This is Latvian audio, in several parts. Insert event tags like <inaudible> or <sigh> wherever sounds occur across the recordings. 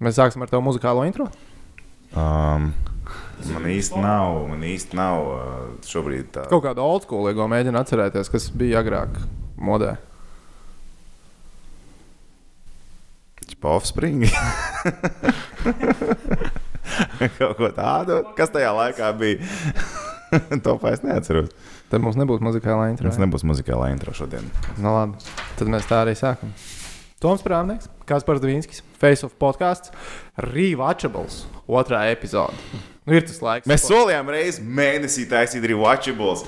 Mēs sāksim ar tavu muzikālo intro. Um, man īsti nav, man īsti nav uh, šobrīd tā. Kaut kādu old school mēģinu atcerēties, kas bija agrāk modē. Offspring. <laughs> Kaut ko tādu, kas tajā laikā bija. <laughs> to es neatceros. Tad mums nebūs muzikālā intro. Mums nebūs muzikālā intro šodien. Nu, labi. Tad mēs tā arī sākam. Toms Prāvnieks, Kaspars Dvīnskis, Face of podkāsts, Rewatchables, otrā epizode. Nu, ir tas laiks. Mēs solījām reizi mēnesī taisīt Rewatchables.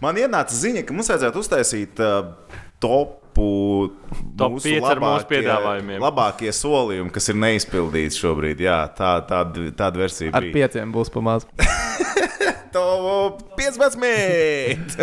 Man ienāca ziņa, ka mums vajadzētu uztaisīt uh, top Top 5 ar mūsu piedāvājumiem. Labākie solījumi, kas ir neizpildīti šobrīd. Jā, tā, tāda, tāda versija. Ar bija. pieciem būs pamāc. <laughs> Top 15!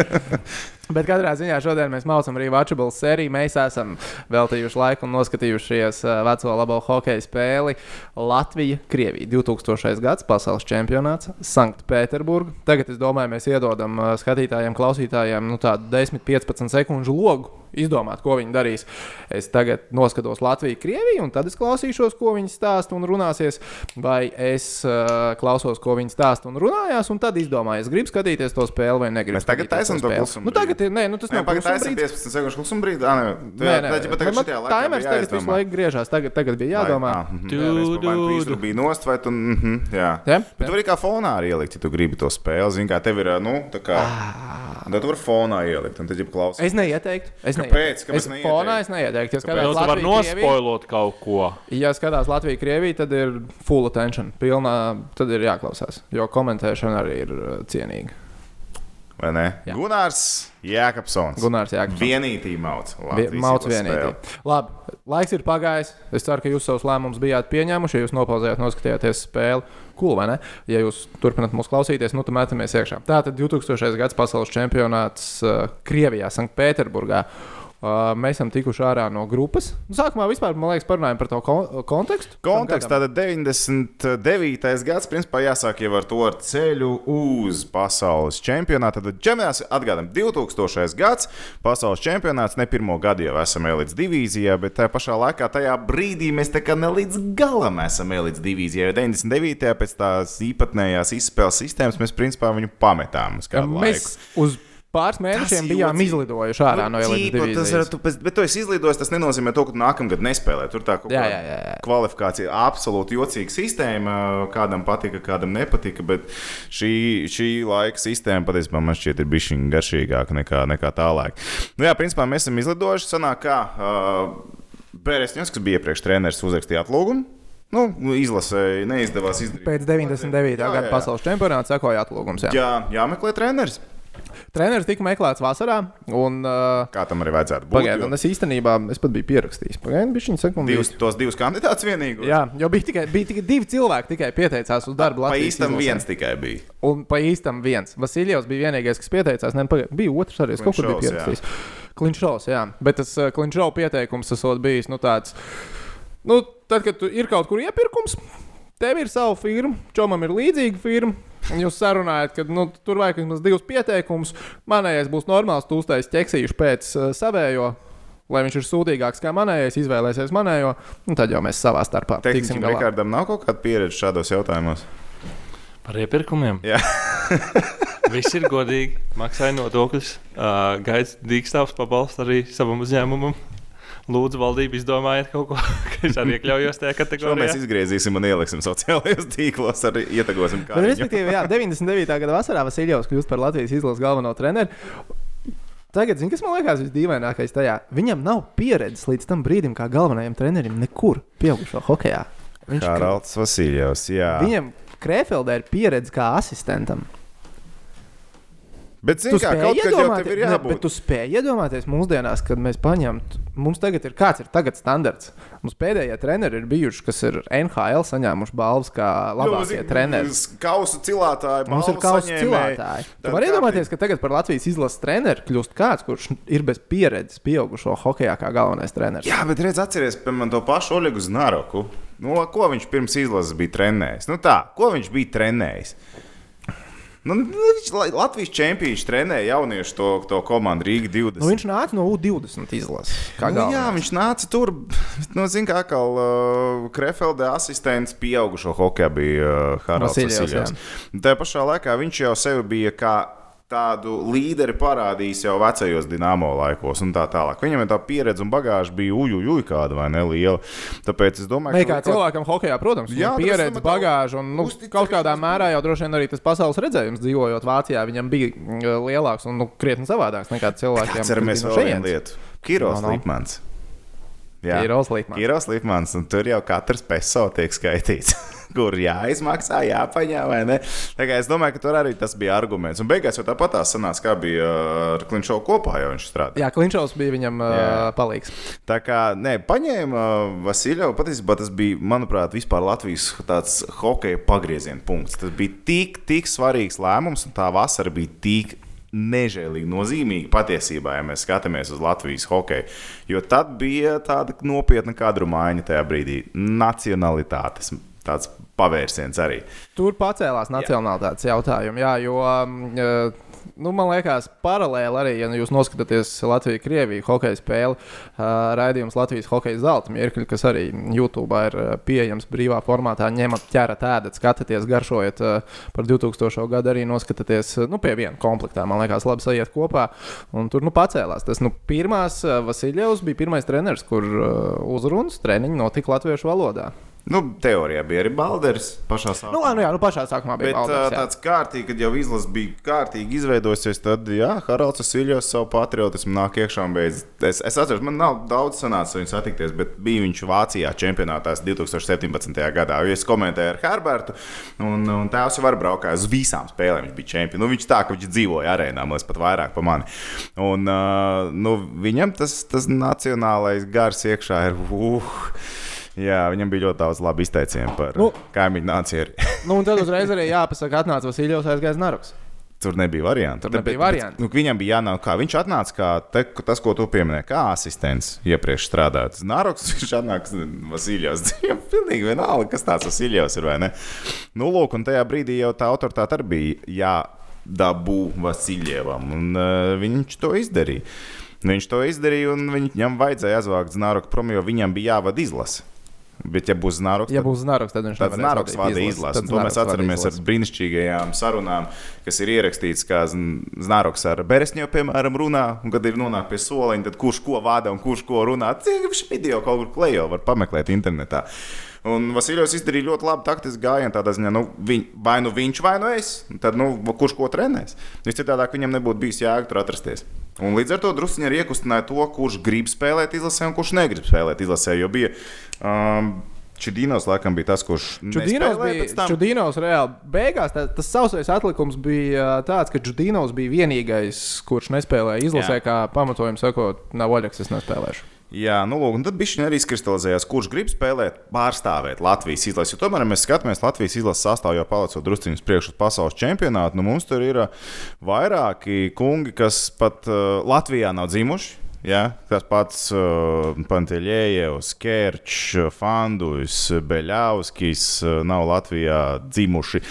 <laughs> Bet katrā ziņā šodien mēs mācām arī Watchables sēriju. Mēs esam veltījuši laiku un noskatījušies uh, veco labo hokeja spēli Latvija, Krievija. 2000. gads, pasaules čempionāts, Sanktpēterburgā. Tagad es domāju, mēs iedodam uh, skatītājiem, klausītājiem nu, tādu 10-15 sekundžu logu izdomāt, ko viņi darīs. Es tagad noskatos Latviju, Krieviju, un tad es klausīšos, ko viņi stāsta un runāsies. Vai es uh, klausos, ko viņi stāsta un runājās, un tad izdomāju, es gribu skatīties to spēli vai negribu. Mēs tagad taisām to klusumu. Nu, tagad ir, nē, nu, tas nav tagad taisām 15 sekundes klusumu brīdi. Ah, nē, nē, nē, nē, tagad laikā. Taimers tagad visu laiku griežās, tagad, tagad bija jādomā. Tu biji nost vai tu, mhm, jā. Jā? Bet tu vari kā fonā arī ielikt, ja tu gribi to spēli. Zini, kā tev ir, nu, tā kā. Tad tu vari fonā ielikt, un tad jau klausās. Es neieteiktu. Es Kāpēc? Kāpēc? Es fonā es neieteiktu. Ja skatās Latviju, var nospoilot kaut ko. Ja skatās Latviju, Krieviju, tad ir full attention. Pilnā, tad ir jāklausās. Jo komentēšana arī ir uh, cienīga. Vai ne? Jā. Gunārs Jēkabsons. Gunārs Jēkabsons. Vienītī mauc. Mauc vienītī. Labi, laiks ir pagājis. Es ceru, ka jūs savus lēmumus bijāt pieņēmuši, ja jūs nopauzējāt, noskatījāties spēli. Cool, vai ne? Ja jūs turpināt mūs klausīties, nu tad metamies iekšā. Tātad 2000. gads pasaules čempionāts uh, Krievijā, Sanktpēterburgā. Uh, mēs esam tikuši ārā no grupas. Nu, sākumā vispār, man liekas, parunājam par to kontekstu. Konteksts tātad 99. gads, principā jāsāk jau ar to ar ceļu uz pasaules čempionātu. Tad ģenerāls atgādam 2000. gads, pasaules čempionāts, ne pirmo gadu jau esam līdz divīzijā, bet tajā pašā laikā tajā brīdī mēs tā kā ne līdz galam esam līdz divīzijai. 99. pēc tās īpatnējās izspēles sistēmas mēs principā viņu pametām uz kādu mēs laiku. Uz pāris mēnešiem bijām jūtīgi. izlidojuši ārā nu, no Eiropas. Tas ir, tu, bet tu esi izlidojis, tas nenozīmē to, ka nākamgad nespēlē. Tur tā kaut kāda kvalifikācija, absolūti jocīga sistēma. Kādam patika, kādam nepatika, bet šī, šī laika sistēma patiesībā man šķiet ir bijusi garšīgāka nekā, nekā tālāk. Nu, jā, principā mēs esam izlidojuši. Sanāk, kā uh, Bēresņos, kas bija iepriekš treneris, uzrakstīja atlūgumu. Nu, izlasēji, neizdevās izdarīt. Pēc 99. gada pasaules čempionāta sekoja atlūgums. Jā, jā jāmeklē treneris. Treneris tika meklēts vasarā. Un, uh, Kā tam arī vajadzētu būt? Pagaidiet, jo... es īstenībā es pat biju pierakstījis. Pagaidiet, divus, tos divus kandidātus vienīgos. Jā, jo bija tikai, bija tikai divi cilvēki, tikai pieteicās uz darbu. Pa īstam izlasē. viens tikai bija. Un pa īstam viens. Vasiljovs bija vienīgais, kas pieteicās. Ne, pagaid, bija otrs arī, es kaut kur biju pierakstījis. Klinšovs, jā. Bet tas uh, Klinšovs pieteikums esot bijis nu, tāds. Nu, tad, kad ir kaut kur iepirkums, tev ir sava firma, čomam ir līdzīga firma. <laughs> Jūs sarunājat, ka nu, tur vajag vismaz divus pieteikumus. Manējais būs normāls, tu uztais ķeksīšu pēc uh, savējo. Lai viņš ir sūdīgāks kā manējais, izvēlēsies manējo, un tad jau mēs savā starpā tiksim galā. Rikardam nav kaut kāda pieredze šādos jautājumos? Par iepirkumiem? Jā. <laughs> Viss ir godīgi, maksāja nodokļus, uh, gaisa dīkstāvs pabalstu arī savam uzņēmumam. Lūdzu, valdība izdomājiet kaut ko, <laughs> kas arī iekļaujos tajā kategorijā. Šo mēs izgriezīsim un ieliksim sociālajos tīklos, arī ietegosim. Bet, respektīvi, jā, 99. gada vasarā Vasiljovs kļūst par Latvijas izlases galveno treneru. Tagad, zini, kas man liekas visdīvainākais tajā? Viņam nav pieredzes līdz tam brīdim, kā galvenajam trenerim, nekur pieaugušo hokeja. Viņš ir Haralds Vasiljovs. Viņam Krēfeldē ir pieredze kā asistentam. Bet, zin, kā, kaut kad jau ir jābūt. Ne, bet tu spēj iedomāties mūsdienās, kad mēs paņemtu, mums tagad ir kāds ir tagad standarts. Mums pēdējie treneri ir bijuši, kas ir NHL saņēmuši balvas kā labākie jo, treneri. Kausu cilātāji, mums ir kausu cilātāji. Tu vari iedomāties, ka tagad par Latvijas izlases treneru kļūst kāds, kurš ir bez pieredzes pieaugušo hokeja kā galvenais treneris. Jā, bet redz, atceries, piemēram, to pašu Oļegu Znaroku. Nu, ko viņš pirms izlases bija trenējis? Nu tā, ko viņš bija trenējis? Nu, viņš Latvijas čempions trenēja jauniešu to, to komandu Rīga 20. Nu, viņš nāca no U20 izlases. Nu, jā, viņš nāca tur. Nu, Ziniet, kā atkal uh, Krefelde asistents pieaugušo hokeja bija uh, Haralds Vasiljovs. Tā pašā laikā viņš jau sevi bija kā tādu līderi parādījis jau vecajos dīnāmo laikos, un tā tālāk. Viņam ir tā pieredze un bagāža bija ujuju, uju kāda vai ne liela. Tāpēc es domāju, ne, ka. Kā cilvēkam, hokeja, protams, ir pieredze, bagāža un nu, kaut kādā mērā jau droši vien arī tas pasaules redzējums, dzīvojot Vācijā, viņam bija mm, lielāks un nu, krietni savādāks nekā cilvēkiem. Atceramies vēl vienu lietu. Kiros no, no. Lipmans. Jā, Lipmans, un tur jau katrs peso tiek skaitīts. <laughs> kur jāizmaksā, jāpaņem, vai ne? Tā kā es domāju, ka tur arī tas bija arguments. Un beigās jau tāpat tā sanāca, kā bija ar Klinčovu kopā, jau viņš strādāja. Jā, Klinčovs bija viņam Jā. uh, palīgs. Tā kā, nē, paņēma uh, Vasiljevu, patiesībā tas bija, manuprāt, vispār Latvijas tāds hokeja pagrieziena punkts. Tas bija tik, tik svarīgs lēmums, un tā vasara bija tik nežēlīgi nozīmīga patiesībā, ja mēs skatāmies uz Latvijas hokeju. Jo tad bija tāda nopietna kadru maiņa tajā brīdī - nacionalitātes tāds pavērsiens arī. Tur pacēlās nacionālitātes jautājumi, jā, jo um, nu, man liekas, paralēli arī, ja jūs noskatāties Latviju-Krieviju hokeja spēli, uh, raidījums Latvijas hokeja zelta mirkļi, kas arī YouTube ir pieejams brīvā formātā, ņemat ķerat ēdat, skatieties, garšojat par 2000. gadu arī noskatieties nu, pie viena komplektā. Man liekas, labi sajiet kopā. Un tur nu, pacēlās. Tas nu, pirmās Vasiljevs bija pirmais treneris, kur uzrunas treniņi notika latviešu valodā. Nu, teorijā bija arī Balders pašā sākumā. Nu, nu jā, nu pašā sākumā bija. Bet Balders, tāds kārtīgi, kad jau izlase bija kārtīgi izveidojusies, tad, jā, Haralds Vasiljovs savu patriotismu nāk iekšā un beidz. Es, es atceros, man nav daudz sanācis viņu satikties, bet bija viņš Vācijā čempionātā 2017. gadā. Es komentēju ar Herbertu, un, un tēvs jau var braukāt uz visām spēlēm. Viņš bija čempions. Nu, viņš tā, ka viņš dzīvoja arēnā, man liekas, pat vairāk par mani. Un, uh, nu, viņam tas, tas nacionālais gars iekšā ir. Uh, Jā, viņam bija ļoti daudz labu izteicienu par nu, kaimiņu nāciju. <laughs> nu, un tad uzreiz arī jāpasaka, atnāca Vasiljovs aizgājis Naruks. Tur nebija variantu. Tur nebija variantu. Bet, nu, viņam bija jānāk, kā viņš atnāca, kā te, tas, ko tu pieminēji, kā asistents iepriekš strādājot. Naroks, viņš atnāks Vasiljovs. Viņam <laughs> pilnīgi vienalga, kas tāds Vasiljovs ir vai ne. Nu, lūk, un tajā brīdī jau tā autoritāte arī bija jādabū Vasiljevam, un uh, viņš to izdarīja. Viņš to izdarīja, un viņam vajadzēja aizvākt Znaroku prom, jo viņam bija jāvada izlase. Bet, ja būs Znaroks, ja būs Znaroks tad viņš tad Znaroks vada izlasi. To mēs atceramies ar brīnišķīgajām sarunām, kas ir ierakstīts, kā Znaroks ar Beresņu, piemēram, runā. Un, kad ir nonāk pie soliņa, tad kurš ko vada un kurš ko runā. Viņš video kaut kur klejo var pameklēt internetā. Un Vasiljovs izdarīja ļoti labu taktisku gājienu. Tādā ziņā, nu, viņ, vai nu viņš, vai nu es. Tad, nu, kurš ko trenēs? Viscitādi viņam nebūtu bijis jēga tur atrasties. Un līdz ar to druskuļi arī iekustināja to, kurš grib spēlēt izlasē un kurš negrib spēlēt izlasē. Jo bija um, Čudīnos laikam bija tas, kurš Čudīnos bija. Čudīnos reāli beigās tā, tas savsais atlikums bija tāds, ka Čudīnos bija vienīgais, kurš nespēlēja izlasē, Jā. kā pamatojums sakot, nav oļaks, es nespēlēšu. Jā, nu, lūk, tad bija arī izkristalizējās, kurš grib spēlēt, pārstāvēt Latvijas izlasi. Jo tomēr, ja mēs skatāmies Latvijas izlases sastāvā, jau palicot drusciņus priekš uz pasaules čempionātu, nu, mums tur ir vairāki kungi, kas pat uh, Latvijā nav dzimuši. Ja? Tas pats uh, Panteļējevs, Kerčs, Fandujs, Beļāvskis uh, nav Latvijā dzimuši.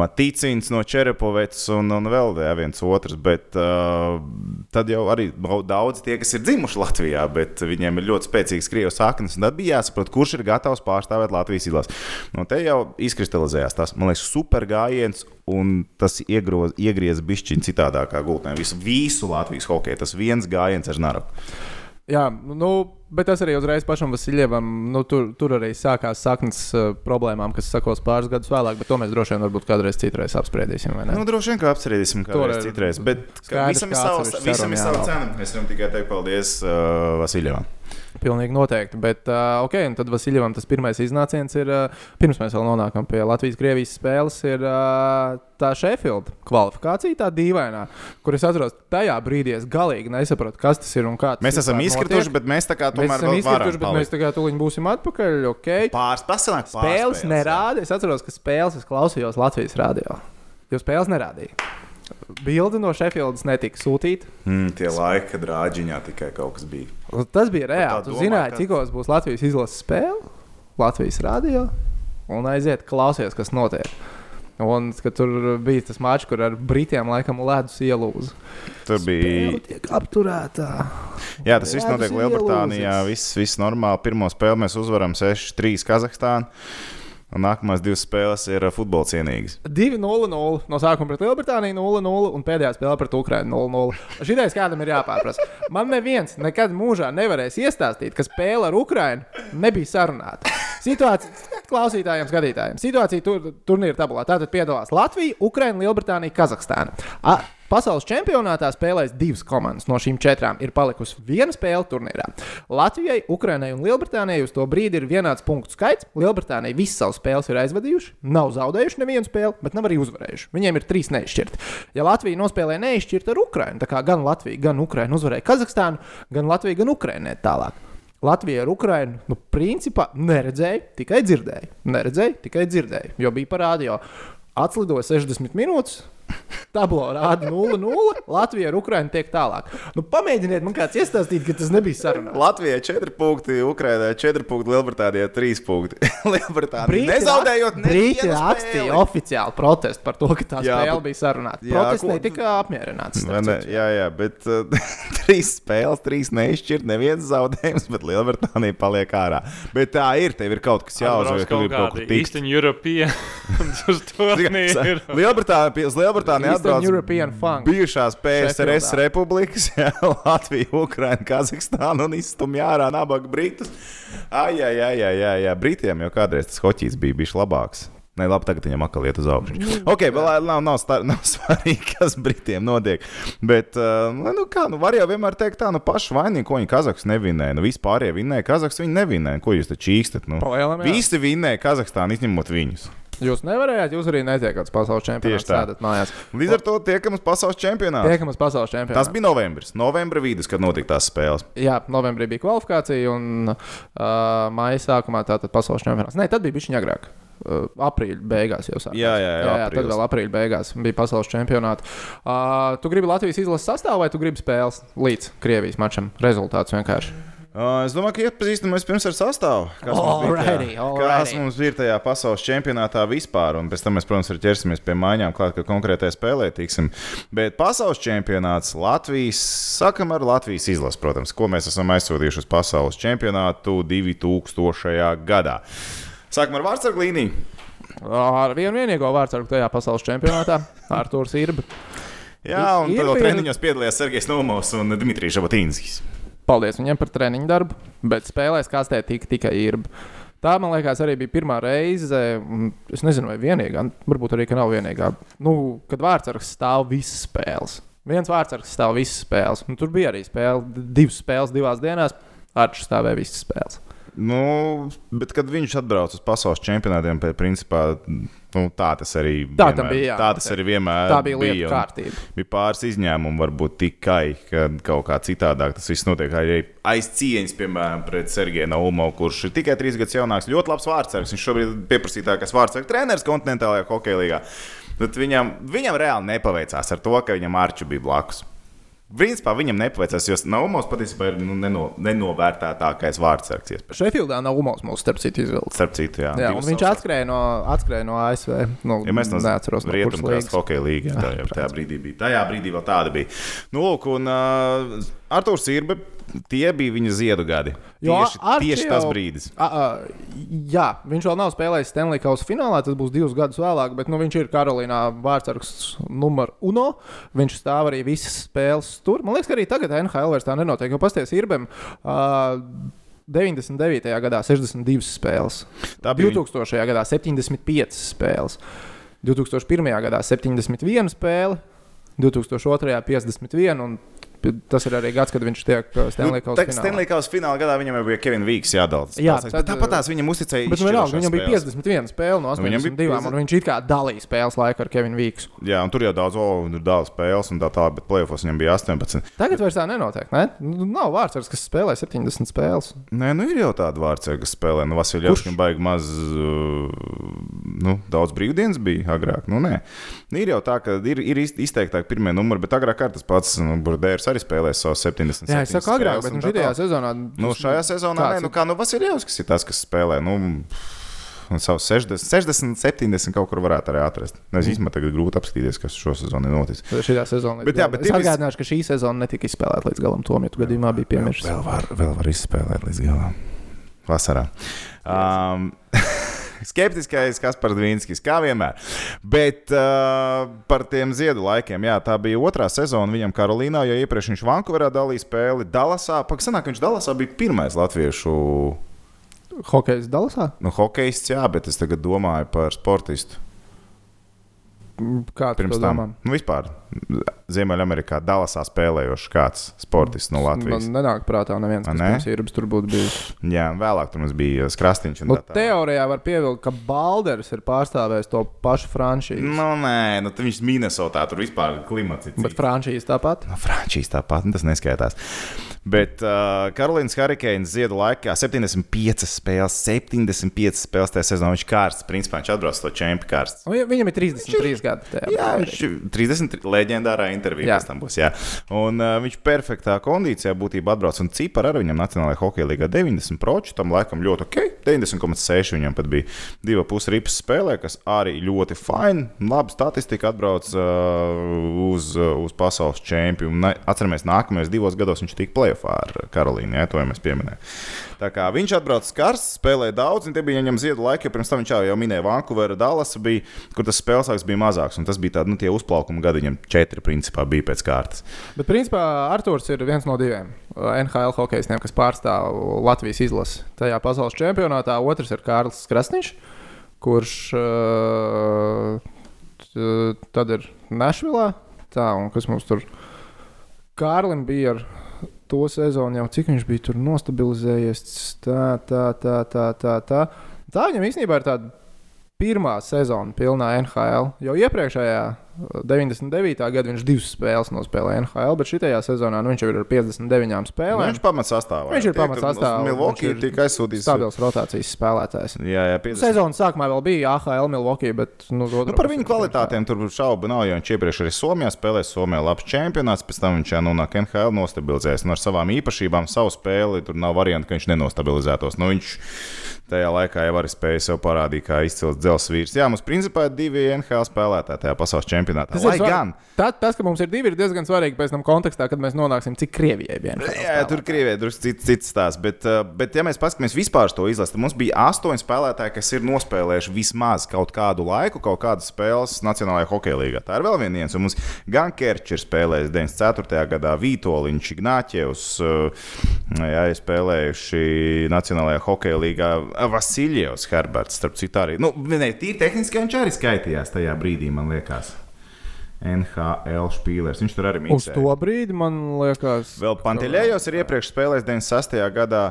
Matīcins no Čerepovets un, un vēl viens otrs. Bet uh, tad jau arī daudz tie, kas ir dzimuši Latvijā, bet viņiem ir ļoti spēcīgas krievu saknes. Tad bija jāsaprot, kurš ir gatavs pārstāvēt Latvijas izlasi. No te jau izkristalizējās tas, man liekas, super gājiens un tas iegroz, iegriez bišķiņu citādākā gultnē. Visu, visu Latvijas hokeju, tas viens gājiens ar Naraku. Jā, nu, bet tas arī uzreiz pašam Vasiljevam, nu, tur, tur arī sākās saknes uh, problēmām, kas sakos pāris gadus vēlāk, bet to mēs droši vien varbūt kādreiz citreiz apspriedīsim. Nu, droši vien, ka apspriedīsim kādreiz citreiz, bet skaidrs, visam ir sava cena. Es varam tikai teikt paldies uh, Vasiljevam. Pilnīgi noteikti. Bet, uh, ok, un tad Vasiljevam tas pirmais iznāciens ir, uh, pirms mēs vēl nonākam pie Latvijas-Krievijas spēles, ir uh, tā Sheffield kvalifikācija, tā dīvainā, kur es atceros, tajā brīdī es galīgi nesapratu, kas tas ir un kā tas mēs esam izkrituši, bet mēs tā kā tomēr esam izkrituši, bet mēs tā kā tuliņ būsim atpakaļ. Okay. Pāris pasanāk, spēles nerāda. Es atceros, ka spēles es klausījos Latvijas radio. Jo spēles nerādīja. Bilde no Sheffieldas netika sūtīta. Mm, tie laiki, kad rāģiņā tikai kaut kas bija. Tas bija reāli. Jūs zinājāt, ka... cikos būs Latvijas izlases spēle, Latvijas radio, un aiziet klausies, kas notiek. Un tur bija tas mačs, kur ar Britiem laikam ledus ielūza. Tur bija apturēta. Jā, tas viss notiek Lielbritānijā. Viss, viss normāli. Pirmo spēli mēs uzvaram 6-3 Kazahstānā. Un nākamās divas spēles ir futbola cienīgas. 2-0-0 no sākuma pret Lielbritāniju, 0-0 un pēdējā spēlē pret Ukrajinu 0-0. Šitais kādam ir jāpārprasa. Man neviens nekad mūžā nevarēs iestāstīt, ka spēle ar Ukrajinu nebija sarunāta. Situācija klausītājiem, skatītājiem. Situācija tur, turnīra tabulā. Tātad piedalās Latvija, Ukraina, Lielbritānija, Kazahstāna. Pasaules čempionātā spēlēs divas komandas. No šīm četrām ir palikusi viena spēle turnīrā. Latvijai, Ukrainai un Lielbritānijai uz to brīdi ir vienāds punktu skaits. Lielbritānija visas savas spēles ir aizvadījuši, nav zaudējuši nevienu spēli, bet nav arī uzvarējuši. Viņiem ir trīs neizšķirti. Ja Latvija nospēlē neizšķirti ar Ukrainu, tad gan Latvija, gan Ukraina uzvarēja Kazahstānu, gan Latvija, gan Ukraina tālāk. Latvija ar Ukrajinu, nu, principā neredzēja, tikai dzirdēja. Neredzēja, tikai dzirdēja, jo bija parādījis. Atslidoja 60 minūtes, Tablo rāda 0-0. Latvija ar Ukrajinu tiek tālāk. Nu, pamēģiniet man kāds iestāstīt, ka tas nebija sarunā. Latvijai 4 punkti, Ukrajinai 4 punkti, Lielbritānijai 3 punkti. <laughs> Lielbritānija nezaudējot Brīti rakstīja oficiāli protestu par to, ka tā jā, spēle bet, bija sarunāta. Protests netika apmierināts. Ne, jā, jā, bet uh, <laughs> trīs spēles, trīs neizšķirt, neviens zaudējums, bet Lielbritānija paliek ārā. Bet tā ir, tev ir kaut kas jāuzvar, tur ir kaut kas tāds. Eastern European <laughs> uz to Lielbritānija. Lielbritānija atbrauc bijušās PSRS republikas, <laughs> jā, Latvija, Ukraina, Kazahstāna un izstumj ārā nabaga Britus. Ai, ai, ai, ai, ai, ai. Britiem jau kādreiz tas hoķis bija bijis labāks. Nē, labi, tagad viņam atkal iet uz augšu. Mm. Ok, vēl nav, nav, star, nav <laughs> svarīgi, kas Britiem notiek. Bet, uh, nu, kā, nu, var jau vienmēr teikt, tā, nu, paši vainīgi, ko viņi Kazahs nevinēja. Nu, vispār, ja vinēja Kazahs, viņi nevinēja. Ko jūs te čīkstat? Nu? Palielam, Visi vinēja Kazahstānu, izņemot viņus. Jūs nevarējāt, jūs arī netiekat pasaules čempionātu. Tieši tādā mājās. Līdz ar to tiekamies pasaules čempionātā. Tiekamies pasaules čempionātā. Tas bija novembris, novembra vidus, kad notika tās spēles. Jā, novembrī bija kvalifikācija un uh, māja sākumā tātad pasaules čempionāts. Nē, tad bija bišķiņa agrāk. Uh, aprīļa beigās jau sākās. Jā, jā, jā, jā, jā tad vēl aprīļa beigās bija pasaules čempionāts. Uh, tu gribi Latvijas izlases sastāvā vai tu gribi spēles līdz Krievijas mačam? Rezultāts vienkārši. Uh, es domāju, ka iepazīstamies pirms ar sastāvu. Kas, alrighty, mums, bija, kas mums bija tajā pasaules čempionātā vispār. Un pēc tam mēs, protams, arī ķersimies pie mājām, klāt, ka konkrētai spēlē tiksim. Bet pasaules čempionāts Latvijas, sakam ar Latvijas izlasi, protams, ko mēs esam aizsūtījuši uz pasaules čempionātu 2000. gadā. Sākam ar vārdsargu līniju. Ar vienu vienīgo vārdsargu tajā pasaules čempionātā <laughs> - Arthurs Irba. Jā, un tad vēl treniņos piedalījās Sergejs Nomovs un Dmitrijs Žabotīnskis. Paldies viņam par treniņu darbu, bet spēlēs kastē tika tikai īrba. Tā, man liekas, arī bija pirmā reize, es nezinu, vai vienīgā, varbūt arī nav vienīgā, nu, kad vārdsargs stāv visas spēles. Viens vārdsargs stāv visas spēles. Nu, tur bija arī spēle, divas spēles divās dienās. Arčs stāvēja visas spēles. Nu, bet, kad viņš atbrauc uz pasaules čempionātiem, principā, nu, tā tas arī tā vienmēr, bija. Jā, tā tas arī vienmēr tā bija. Lieta kārtība. Bija pāris izņēmumi, varbūt tikai, kad kaut kā citādāk tas viss notiek. Arī aiz cieņas, piemēram, pret Sergeju Naumovu, kurš ir tikai trīs gadus jaunāks, ļoti labs vārdsargs. Viņš šobrīd ir pieprasītākais vārdsargs treneris kontinentālajā hokeja. Bet viņam, viņam reāli nepaveicās ar to, ka viņam Arču bija blakus. Principā viņam nepaveicās, jo Naumos patiesībā ir nu, neno, nenovērtētākais vārdsargs. Šefildā Naumos mums starp citu izvilcis. Starp citu, jā. jā viņš atskrēja no, atskrēja no ASV. Nu, ja mēs no neatceros, no Rietumkrasta hokeja līnijas. Tā, jā, tajā brīdī bija. Tajā brīdī vēl tāda bija. Nu, lūk, un uh, Artūrs Irbe tie bija viņa ziedu gadi. Jo tieši, tieši tas brīdis. A, a, jā, viņš vēl nav spēlējis Stanley Kausa finālā, tas būs divus gadus vēlāk, bet nu, viņš ir Karolīnā vārdsargs numur uno. Viņš stāv arī visas spēles tur. Man liekas, ka arī tagad NHL vairs tā nenotiek, jo pasties Irbem. Uh, 99. gadā 62 spēles, Tā bija 2000. gadā 75 spēles, 2001. gadā 71 spēle, 2002. 51 un Tas ir arī gads, kad viņš tiek uh, Stanley Kausa nu, finālā. Finālā gadā viņam bija Kevins Vīks jādala. Jā, tad, tāpat tās viņam uzticēja. Bet vienalga, viņam bija 51 spēle no 82, un viņš it kā dalīja spēles laiku ar Kevinu Vīksu. Jā, un tur jau daudz, o, tur daudz spēles un tā tālāk, bet plēfos viņam bija 18. Tagad vairs tā nenotiek, ne? Nu, nav vārdsargs, kas spēlē 70 spēles. Nē, nu ir jau tāda vārdsarga, kas spēlē. Nu, Vasiljovskis baigi maz, uh, nu, daudz brīvdienas bija agrāk. Nu, nē. Ir jau tā, ka ir, ir izteiktāk pirmie numuri, bet agrāk tas pats nu, Burdērs arī spēlēja savus 70. Jā, es saku agrāk, bet nu, šajā sezonā. Nu, šajā sezonā, nē, nu, kā nu, Vasiljovskis ir tas, kas spēlē. Nu, un savus 60, 60, 70 kaut kur varētu arī atrast. Es īstenībā tagad grūti apskatīties, kas šo sezonu ir noticis. Šī sezona Bet jā, bet es tipiski- atgādināšu, ka šī sezona netika izspēlēta līdz galam. Tom, ja tu gadījumā biji piemirsis. Vēl var, vēl var izspēlēt līdz galam. Vasarā. Um, <laughs> Skeptiskais Kaspars Dvīnskis, kā vienmēr. Bet uh, par tiem ziedu laikiem, jā, tā bija otrā sezona viņam Karolīnā, jo iepriekš viņš Vankūverā dalīja spēli Dallasā. Pagaidām, viņš Dallasā bija pirmais latviešu Hokejs Dallasā? nu, hokejists, jā, bet es tagad domāju par sportistu. Kā Pirms tam, domā? nu, vispār Ziemeļamerikā, Dallasā spēlējošs kāds sportists no Latvijas. Man nenāk prātā neviens, kas Ne? īrubs tur būtu bijis. Jā, vēlāk tur mums bija Krastīņš. un Nu, tā tālāk. teorijā var pievilkt, ka Balders ir pārstāvējis to pašu franšīzi. Nu, nē, nu, viņš Minnesotā, tur vispār klimats ir. Bet franšīze tāpat. No Francijas tāpat, nu, tas neskaitās. Bet uh, Karolīnas Hurricanes ziedu laikā 75 spēles, 75 spēles tajā sezonā. Viņš kārsts, principā viņš atbrauc to čempionu kārsts. Nu, ja viņam ir 33 gadi. tajā Jā, viņš ir 30 leģendārā intervijā. Jā. pēc tam Būs, jā. un uh, viņš perfektā kondīcijā būtībā atbrauc. Un cipari arī viņam Nacionālajā hokeja līgā 90 proču. Tam laikam ļoti ok. 90,6 viņam pat bija 2,5 ripas spēlē, kas arī ļoti fini. Labi statistika atbrauc uh, uz, uh, uz pasaules čempionu. Atceramies, nākamajos divos gados viņš tika plēsoņā ar Karolīnu. Jā, to jau mēs pieminējām. Tā kā viņš atbrauc karsts, spēlēja daudz, un tie bija viņam ziedu laiki, pirms tam viņš jau, minēja Vankūveru, Dallas, bija, kur tas spēles laiks bija mazāks. Tas bija tāds, nu, uzplaukuma gadi, viņam četri principā bija pēc kārtas. Bet, principā, Arthurs ir viens no diviem NHL hokeistiem, kas pārstāv Latvijas izlasi tajā pasaules čempionātā. Otrs ir Kārlis Krasniņš, kurš uh, tad ir Nešvilā. Tā, un kas mums tur Kārlim bija ar to sezonu, jau cik viņš bija tur nostabilizējies. Tā, tā, tā, tā, tā. Tā, tā viņam īstenībā ir tāda pirmā sezona pilnā NHL. Jo iepriekšējā, 99. gadā, viņš divas spēles nospēlēja NHL, bet šajā sezonā nu, viņš jau ir ar 59 Nu, spēlēm. viņš pamatā sastāvā. Viņš ir pamatsastāvā, Milwaukee viņš ir tika aizsūtīts. Stabils rotācijas spēlētājs. Jā, jā, 50. Sezonas sākumā vēl bija AHL Milwaukee, bet nu, Nu, par viņu kvalitātēm tur šaubu nav. jo Viņš iepriekš arī Somijā spēlēja. Somijā labs čempionāts, pēc tam viņš jau nonāk NHL nostabilizējies. Un ar savām īpašībām, savu spēli tur nav variantu, ka viņš nenostabilizētos. Nu, viņš tajā laikā jau arī spēja sev parādīt, kā izcils dzelzs vīrs. Jā, mums principā ir divi NHL spēlētāji tajā pasaules čempionātā. Tas, Lai gan. tā, tas, ka mums ir divi, ir diezgan svarīgi pēc tam kontekstā, kad mēs nonāksim, cik Krievijai bija. Jā, tur Krievijai drusku cits, cits stāsts. Bet, uh, bet, ja mēs paskatāmies vispār to izlasi, tad mums bija astoņi spēlētāji, kas ir nospēlējuši vismaz kaut kādu laiku, kaut kādas spēles Nacionālajā hokeja līgā. Tā ir vēl viena nianse. Un Mums gan Kerčs ir spēlējis 94. gadā, Vitoļņš, Ignāķevs, uh, jā, ir spēlējuši Nacionālajā hokeja līgā Vasiljevs Herberts. Starp citu, arī nu, ne, tīri tehniski viņš arī skaitījās tajā brīdī, man liekas. NHL spīlers. Viņš tur arī Uz miksēja. to brīdi man liekas, Vēl Pantelējos ir iepriekš spēlējis 96. gadā,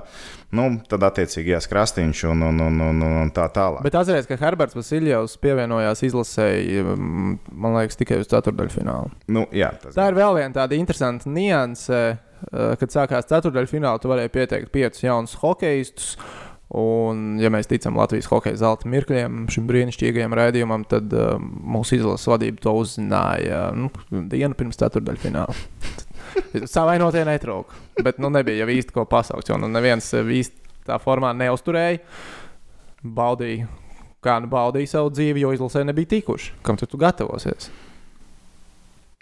nu, tad attiecīgi jās Krastīņš un, un, un, un, un tā tālāk. Bet atcerieties, ka Herberts Vasiljovs pievienojās izlasēji, mm, man liekas, tikai uz ceturdaļfinālu. Nu, jā, tas Tā ir vēl viena tāda interesanta nianse, eh, kad sākās ceturdaļfināla, tu varēji pieteikt piecus jaunus hokeistus. Un, ja mēs ticam Latvijas hokeja zelta mirkļiem, šim brīnišķīgajam raidījumam, tad uh, mūsu izlases vadība to uzzināja nu, dienu pirms ceturdaļfināla. <laughs> Savainotie netrūka, bet nu, nebija jau īsti ko pasaukt. Jo nu, neviens īsti tā formā neusturēja. Baudīja, kā nu baudīja savu dzīvi, jo izlasē nebija tikuši. Kam tu, tu gatavosies?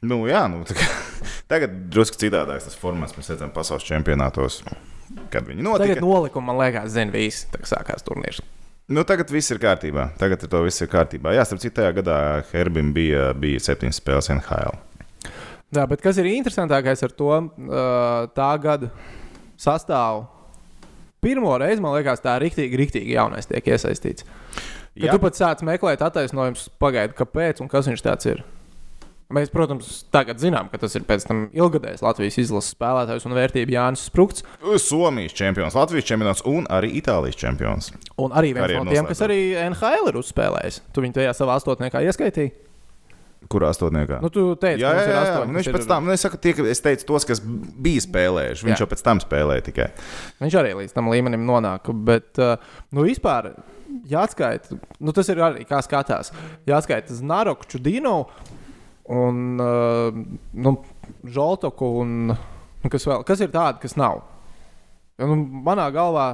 Nu, jā, nu, <laughs> tagad drusku citādāks tas formāts. Mēs redzam, pasaules čempionātos, kad viņi notika. Tagad nolikumi, man liekas, zina visi. Tagad sākās turnīrs. Nu, tagad viss ir kārtībā. Tagad ar to viss ir kārtībā. Jā, starp citu, tajā gadā Herbim bija, bija septiņas spēles NHL. Jā, bet kas ir interesantākais ar to tā gada sastāvu? Pirmo reizi, man liekas, tā rīktīgi, rīktīgi jaunais tiek iesaistīts. Kad Jā. tu pat sāc meklēt attaisnojumus, pagaidi, kāpēc un kas viņš tāds ir. Mēs, protams, tagad zinām, ka tas ir pēc tam ilgadējs Latvijas izlases spēlētājs un vērtība Jānis Sprūks. Somijas čempions, Latvijas čempions un arī Itālijas čempions. Un arī viens Karjeru no tiem, kas arī NHL ir uzspēlējis. Tu viņu tajā savā astotniekā ieskaitīji. Kurā astotniekā? Nu, tu teici, Jā, jā, jā, jā. Nu, viņš ir- pēc tam, nu, es, saku, tie, es teicu, tos, kas bija spēlējuši. Viņš Jā. jau pēc tam spēlēja tikai. Viņš arī līdz tam līmenim nonāk. Bet, uh, nu, vispār, jāatskaita, nu, tas ir arī kā skatās. Jāatskaita Znaroku, Dino un uh, nu, Žoltoku. Un, nu, kas, vēl, kas ir tādi, kas nav? Jo, Nu, manā galvā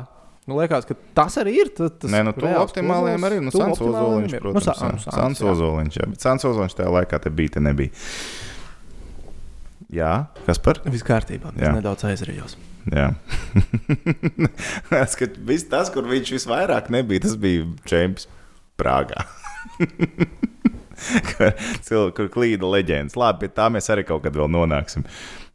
Nu, liekas, ka tas arī ir. Tas, tas Nē, nu, tu optimāliem arī. Nu, Sans Ozoliņš, Nu, protams. Sans- jā. Sans, Sans jā. Bet Sans Ozoliņš tajā laikā te bija, te nebija. Jā, kas par? Viss kārtībā. Es nedaudz aizrījos. Jā. <laughs> Viss tas, kur viņš visvairāk nebija, tas bija Čempions Prāgā. <laughs> <laughs> kur, cilvēki, kur klīda leģendas. Labi, pie tā mēs arī kaut kad vēl nonāksim.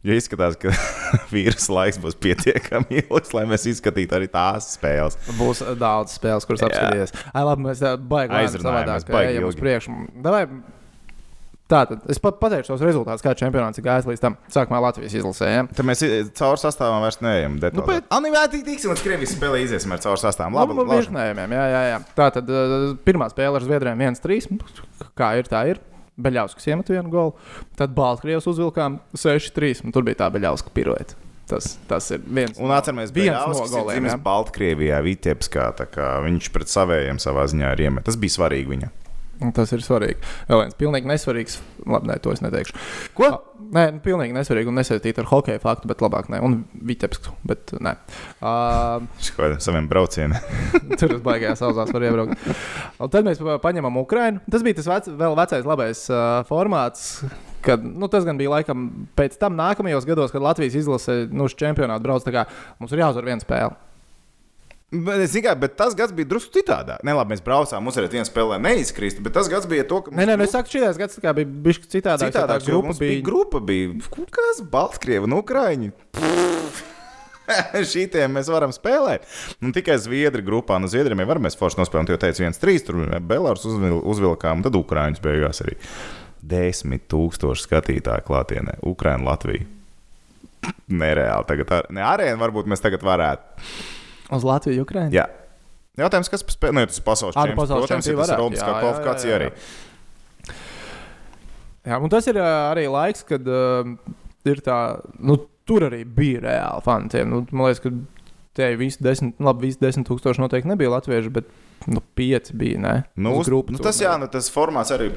Jo izskatās, ka <laughs> vīrusu laiks būs pietiekami ilgs, lai mēs izskatītu arī tās spēles. Būs daudz spēles, kuras Jā. apskatīties. Ai, labi, mēs lēnām Aizrunājamies, ejam uz ilgi. priekšu. Davai, Tātad es pat pateikšu tos rezultātus, kā čempionāts ir gājis līdz tam. Sākumā Latvijas izlasē. Ja? Tad mēs caur sastāvam vairs neejam. Nu, bet- vēl tik tiksim, līdz Krievijas spēlē iziesim ar caur sastāvam. Labi, nu, labi. virknējumiem, jā, jā, jā. Tā tad uh, pirmā spēle ar Zviedriem 1-3. Kā ir, tā ir. Beļauskas iemet vienu golu. Tad Baltkrievijas uzvilkām 6-3. un Tur bija tā Beļauska pirueta. Tas, tas ir viens Un atceramies, viens no no goliem. goliem. jā. Baltkrievijā, Vitebskā, viņš pret savējiem savā ziņā ir iemet. Tas bija svarīgi viņam. Un Tas ir svarīgi. Vēl viens pilnīgi nesvarīgs. Labi, nē, to es neteikšu. Ko? Ah, Nē, nu, pilnīgi nesvarīgi un nesaistīts ar hokeja faktu, bet labāk ne. Un Vitebsku, bet nē. Uh, Ko saviem braucieniem. <laughs> Tur uz baigās sausās var iebraukt. Un tad mēs pa- paņemam Ukrainu. Tas bija tas vec, vēl vecais labais uh, formāts. Kad, nu, tas gan bija laikam pēc tam nākamajos gados, kad Latvijas izlase nu, uz čempionātu brauc. tā kā Mums ir jāuzvar viena spēle. Bet, es tikai, bet tas gads bija drusku citādāk. Nē, labi, mēs braucām, uzvarēt vienu spēlē, neizkrist. Bet tas gads bija to, ka. Nē, nē, nu, es saku, šī gads kā bija bijis citādāk. Citādāk, grupa mums bija grupa. Bija. Kur Kas? Baltkrievi un Ukrāņi. <laughs> Šitiem mēs varam spēlēt. Un tikai Zviedri grupā. No Zviedriem jau varam mēs forši nospēlēt. Jo teica, viens, trīs, tur Belārs uzvil, uzvilkām, un tad Ukrāņus beigās arī. Desmit tūkstoši skatītāju klātienē. Ukrāņa, Latvija. Nereāli. Tagad, ar- ne arēna varbūt mēs tagad varētu. Uz Latviju, Ukraiņu. Jā. Jautājums, kas par spēli? Nu, tas ir pasaules čempions. pasaules Protams, čempions tas ir jā, jā, kvalifikācija arī. Jā, un tas ir arī laiks, kad uh, ir tā, nu, tur arī bija reāli fanti. Nu, man liekas, ka tie visi desmit, nu, labi, visi desmit tūkstoši noteikti nebija latvieši, bet nu, pieci bija. Ne? Nu, Uz grupu nu, tas, jā, nu, tas formāts arī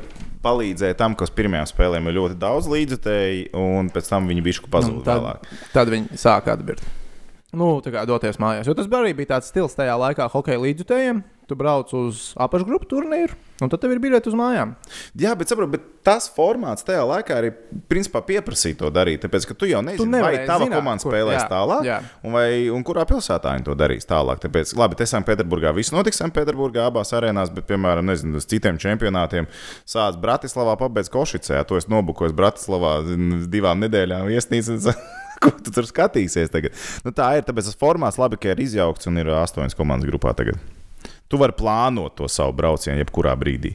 palīdzēja tam, ka uz pirmajām spēlēm ir ļoti daudz līdzekļu, un pēc tam viņi bija pazuduši Nu, tad- vēlāk. Tad viņi sāka atbildēt. Nu, tā kā doties mājās. Jo tas arī bija tāds stils tajā laikā, hokeja līdzjutējiem. Tu brauc uz apakšgrupu turnīru, un tad tev ir biļete uz mājām. Jā, bet, saprot, bet tas formāts tajā laikā arī principā pieprasīja to darīt. Tāpēc, ka tu jau nezini, tu vai zināt, komanda kur- spēlēs jā, tālāk, jā. un, vai, un kurā pilsētā viņi to darīs tālāk. Tāpēc, labi, te Sanktpēterburgā viss notiks Sanktpēterburgā abās arēnās, bet, piemēram, nezinu, uz citiem čempionātiem sāc Bratislavā, pabeidz Košicē. To es nobukoju Bratislavā divām nedēļām viesnīcā. <laughs> <laughs> Ko tu tur skatīsies tagad? Nu, tā ir. Tāpēc tas formāts labi, ka ir izjaukts un ir astoņas komandas grupā tagad. Tu vari plānot to savu braucienu jebkurā brīdī.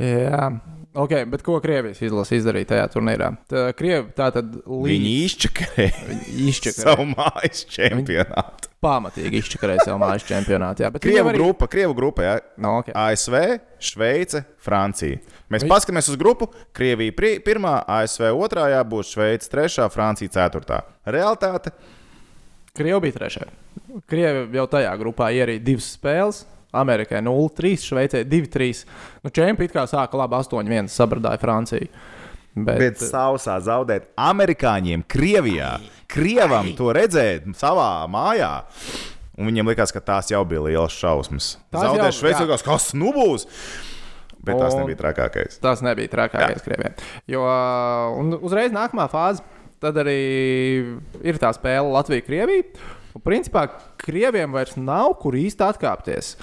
Jā, ok, bet ko Krievijas izlase izdarīja tajā turnīrā? Tā, Krievi tā tad Viņi izčakarēja izčakarēja. savu mājas čempionātu. Pamatīgi izčakarēja savu mājas čempionātu. Jā, Krievu arī... grupa, Krievu grupa, jā. No, okay. ASV, Šveice, Francija. Mēs Vi- paskatāmies uz grupu. Krievija pri- pirmā, ASV otrā, būs Šveice trešā, Francija ceturtā. Realtāte Krievi bija trešā. Krievi jau tajā grupā ierīja divas spēles. Amerikai 0-3, Šveicē 2-3. Nu, Čempioni kā sāka labi 8-1, sabradāja Franciju. Bet, Bet sausā zaudēt amerikāņiem, Krievijā, Krievam to redzēt savā mājā. Un viņiem likās, ka tās jau bija liels šausmas. Tās Zaudēt Šveicē, kas nu būs. Bet tas Un- nebija trakākais. Tas nebija trakākais krieviem. Jo un uzreiz nākamā fāze, tad arī ir tā spēle Latvija-Krievija. Un principā Krieviem vairs nav kur īsti atkāpties.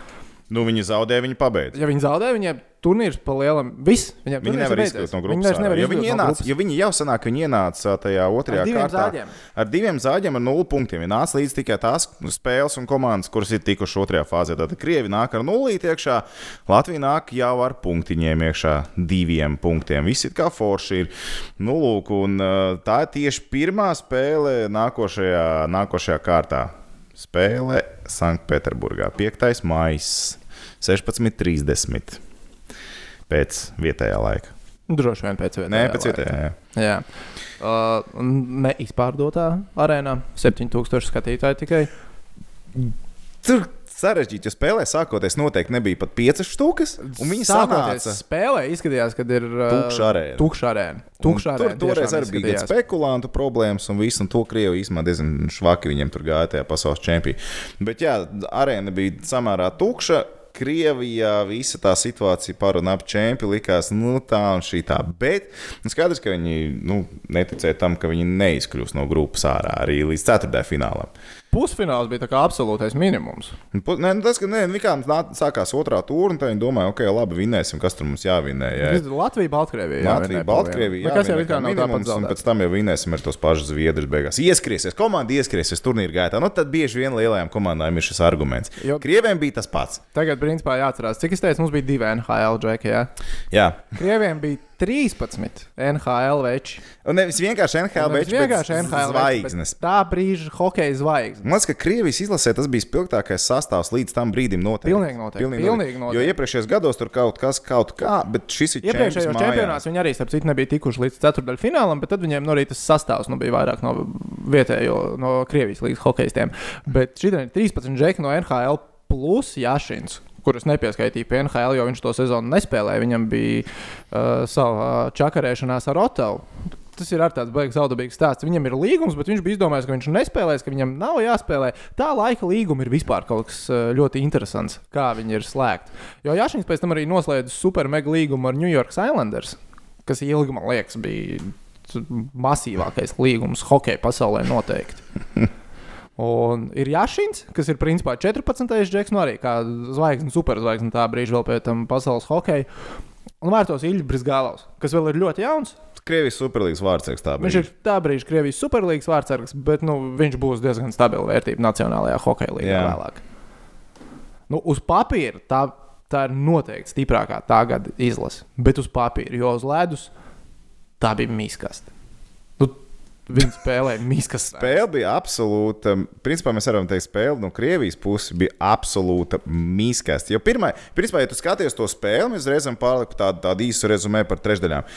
Nu, viņi zaudēja, viņi pabeidza. Ja viņi zaudē, viņiem turnīrs pa lielam. Viss, viņiem Viņi nevar izkļūt no Viņi grupas. ārā, nevar izkļūt viņi, no ienāca, grupas. jo viņi jau sanāk, ka viņi ienāca tajā otrajā Ar diviem kārtā. zāģiem. Ar diviem zāģiem, ar nulli punktiem. Viņi nāca līdz tikai tās spēles un komandas, kuras ir tikušas otrajā fāzē. Tad Krievi nāk ar nulīti iekšā, Latvija nāk jau ar punktiņiem iekšā, diviem punktiem. Viss ir kā forši ir. Nu, lūk, un tā ir tieši pirmā spēle nākošajā, nākošajā kārtā. Spēle Sanktpēterburgā, 5. maija, 16.30. Pēc vietējā laika. Droši vien pēc vietējā. Nē, pēc laika. vietējā. jā. Jā. Uh, neizpārdotā arēnā 7000 skatītāji tikai. Tur sarežģīti, jo spēlē sākoties noteikti nebija pat piecas štukas. Viņi sākoties spēlē izskatījās, ka ir uh, tukša arēna. Tukša arēna. Tukša arēna. Tur toreiz arī bija gan spekulantu problēmas un viss, un to Krievi īstenībā diezgan švaki viņiem tur gāja tajā pasaules čempionā. Bet jā, arēna bija samērā tukša. Krievijā visa tā situācija par un ap čempionu likās, nu, tā un šī tā. Bet nu, skaidrs, ka viņi nu, neticēja tam, ka viņi neizkļūs no grupas ārā arī līdz ceturtajai finālam pusfināls bija absolūtais minimums. Pu, nē, nu tas, ka nē, Vikāns sākās otrā tūra, un viņi domāja, ok, labi, vinēsim, kas tur mums jāvinē. Jā. Latvija, Baltkrievija. Latvija, Baltkrievija. Jā, kas jau ir kā minimums, un pēc tam jau vinēsim ar tos pašus zviedrus beigās. Ieskriesies, komanda ieskriesies turnīra gaitā. Nu, tad bieži vien lielajām komandām ir šis arguments. Jo, Krieviem bija tas pats. Tagad, principā, jāatcerās, cik es teicu, mums bija divi NHL džeki. Jā. jā. Krieviem bija 13 NHL veči. Un nevis vienkārši NHL veči, bet vienkārši NHL zvaigznes. Tā brīža hokeja zvaigznes. Man liekas, ka Krievijas izlasē tas bija spilgtākais sastāvs līdz tam brīdim noteikti. Pilnīgi noteikti. Pilnīgi Pilnīgi noteikti. Jo iepriekšējos gados tur kaut kas, kaut kā, bet šis ir iepriekšējos čempionāts. Viņi arī, starp citu, nebija tikuši līdz ceturdaļu finālam, bet tad viņiem no rīta sastāvs nu, bija vairāk no vietējo, no Krievijas līnijas hokeistiem. Bet šī ir 13 džeki no NHL plus Jašins kurus nepieskaitīja pie NHL, jo viņš to sezonu nespēlēja. Viņam bija uh, sava čakarēšanās ar Otavu. Tas ir tāds baigs zaudabīgs stāsts. Viņam ir līgums, bet viņš bija izdomājis, ka viņš nespēlēs, ka viņam nav jāspēlē. Tā laika līguma ir vispār kaut kas uh, ļoti interesants, kā viņi ir slēgti. Jo Jāšņins pēc tam arī noslēdza super mega līgumu ar New York Islanders, kas ilgi, man liekas, bija masīvākais līgums hokeja pasaulē noteikti. <laughs> Un ir Jāšins, kas ir principā 14. džeks, nu arī kā zvaigzne, superzvaigzne tā brīža vēl pēc tam pasaules hokeja. Un vārtos Ilģis Brisgālovs, kas vēl ir ļoti jauns. Krievijas superlīgas vārdsargs. Viņš ir tā brīža Krievijas superlīgas vārdsargs, bet nu, viņš būs diezgan stabila vērtība Nacionālajā hokeja līnijā vēlāk. Nu, uz papīra tā, tā ir noteikti stiprākā tā gada izlase, bet uz papīra, jo uz ledus tā bija mīkasta. Viņa spēlēja miskas. Spēle bija absolūta. Principā mēs varam teikt, spēle no Krievijas puses bija absolūta miskas. Jo pirmā, principā, ja tu skaties to spēli, mēs reizēm pārliku tādu, tādu īsu rezumē par trešdaļām.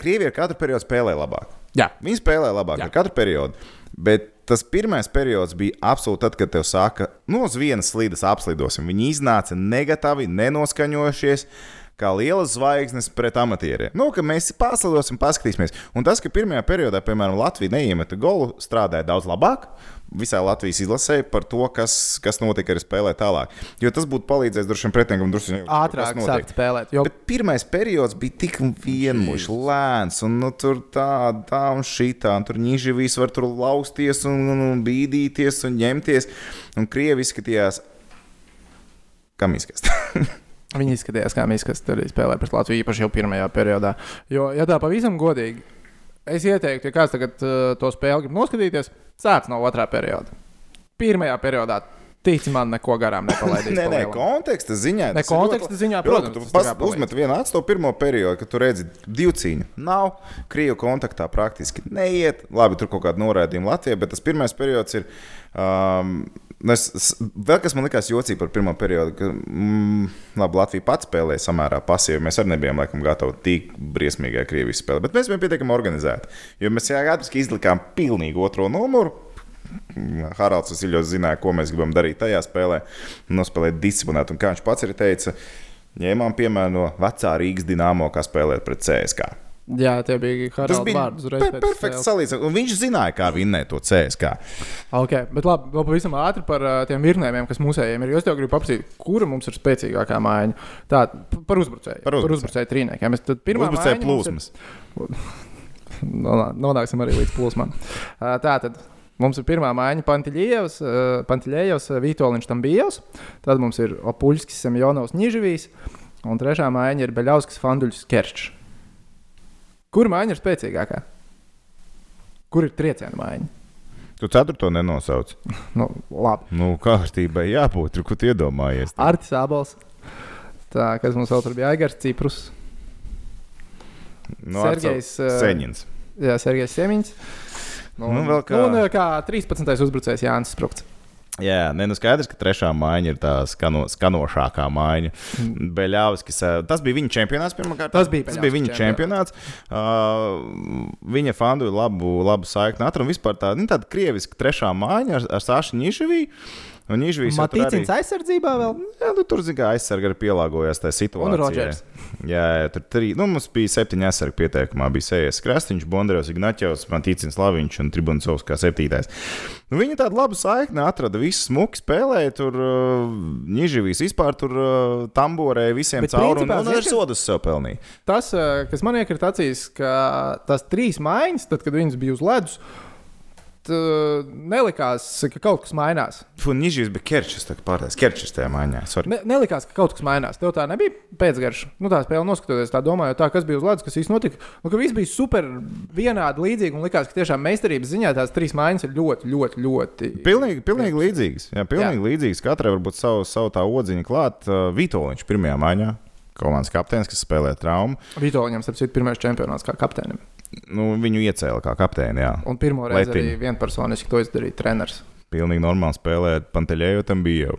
Krievija ar katru periodu spēlē labāk. Jā. Viņi spēlē labāk Jā. ar katru periodu. Bet tas pirmais periods bija absolūti tad, kad te sāka no nu, vienas slīdes apslidosim. Viņi iznāca negatīvi, nenoskaņojušies kā lielas zvaigznes pret amatieriem. Nu, ka mēs pārslidosim, paskatīsimies. Un tas, ka pirmajā periodā, piemēram, Latvija neiemeta golu, strādāja daudz labāk. Visā Latvijas izlasē par to, kas, kas notika arī spēlē tālāk. Jo tas būtu palīdzējis droši vien pretendam drusku ātrāk sākt spēlēt. Jo... Bet pirmais periods bija tik vienmuļš, lēns, un nu, tur tā, tā un šī tā, un tur ņīživīs var tur lausties un, un, un bīdīties un ņemties. Un Krievi izskatījās, kā izskatās. <laughs> Viņi izskatījās, kā mēs arī spēlējām pret Latviju, īpaši jau pirmajā periodā. Jo, ja tā pavisam godīgi, es ieteiktu, ja kāds tagad uh, to spēli grib noskatīties, sāc no otrā perioda. Pirmajā periodā Tici man, neko garām nepalaidīs. <laughs> nē, nē, konteksta ziņā. Ne konteksta ziņā, protams. Tu pas, uzmet vienu to pirmo periodu, kad tu redzi divu cīņu. Nav, Krievu kontaktā praktiski neiet. Labi, tur kaut kāda norādījuma Latvijā, bet tas pirmais periods ir. Um, Es, vēl kas man likās jocīgi par pirmo periodu, ka mm, labi, Latvija pats spēlēja samērā pasīvi. Mēs arī nebijām laikam, gatavi tik briesmīgai Krievijas spēlē, bet mēs bijām pietiekami organizēti. Jo mēs jāatcerās, ka izlikām pilnīgi otro numuru. Haralds Vasiljovs zināja, ko mēs gribam darīt tajā spēlē, nospēlēt disciplinēt. Un kā viņš pats arī teica, ņēmām piemēru no vecā Rīgas dīnāmo, kā spēlēt pret CSK. Jā, tie bija Haralds vārds. Per perfekts salīdzinājums. Un viņš zināja, kā vinnēt to CSK. Ok, bet labi, vēl pavisam ātri par uh, tiem virnējumiem, kas mūsējiem ir. Es tev gribu paprasīt, kura mums ir spēcīgākā mājiņa. Tā, par uzbrucēju. Par uzbrucēju, uzbrucēju trīniekiem. Mēs tad pirmā uzbrucēju plūsmas. <laughs> Ir... Nonāksim arī līdz plūsmām. Uh, tā tad. Mums ir pirmā mājiņa Pantiļievs, uh, Pantiļievs Vitoļņš tam bijis. Tad mums ir Opuļskis, Semjonovs, Nižavīs. Un trešā mājiņa ir Beļauskas, Fanduļs, Kerčs. Kur mājiņa ir spēcīgākā? Kur ir trieciena mājiņa? Tu ceturto nenosauc. <laughs> nu, labi. Nu, kārtībai jābūt, tur, kur iedomājies. Artis Abels. Tā, kas mums vēl tur bija Aigars Ciprus. No, Sergejs Seņins. Jā, Sergejs Semiņš. Nu, nu, vēl kā... Un kā 13. uzbrucējs Jānis Sprukts. Jā, ne, nu skaidrs, ka trešā maiņa ir tā skano, skanošākā maiņa. Mm. Beļāvskis, tas bija viņa čempionāts pirmkārt. Tas bija, tas bija viņa čempionāts. Uh, viņa fandu labu, labu saikni atrada. Vispār tā, nu, tāda krieviska trešā maiņa ar, ar Sašu Niševiju. Un Nīžvīs Matīcins arī... aizsardzībā vēl? Jā, nu, tur zina, aizsargi arī pielāgojās tajā situācijā. Un Rodžers. Jā, jā, tur trī, nu, mums bija septiņi aizsargi pieteikumā. Bija Sējas Krastīņš, Bondarevs, Ignaķevs, Matīcins Laviņš un Tribunsovs kā septītais. Nu, viņi tādu labu saikni atrada, visi smuki spēlēja, tur uh, Nīžvīs vispār tur uh, tamborēja visiem cauri un, un ar sodus sev pelnīja. Tas, uh, kas man iekrita acīs, ka tās trīs maiņas, tad, kad viņas bija uz ledus, uh, nelikās, ka kaut kas mainās. Funīžīs bija Kerčs, tā kā pārējais Kerčs tajā maiņā. Ne, nelikās, ka kaut kas mainās. Tev tā nebija pēcgarša. Nu, tā spēle noskatoties, tā domājot, tā, kas bija uz ledus, kas īstenībā notika. Nu, ka viss bija super vienādi līdzīgi un likās, ka tiešām meistarības ziņā tās trīs maiņas ir ļoti, ļoti, ļoti. Pilnīgi, pilnīgi līdzīgas. Jā, pilnīgi jā. līdzīgas. Katrai varbūt savu, savu tā odziņu klāt. Uh, Vitoļņš pirmajā maiņā. Komandas kapteinis, kas spēlē traumu. Vitoļņam, starp citu, pirmais čempionāts kā kapteinim nu, viņu iecēla kā kapteini. Jā. Un pirmo reizi Letiņu. arī vienpersoniski to izdarīja treneris. Pilnīgi normāli spēlēt, Panteļēju tam bija jau.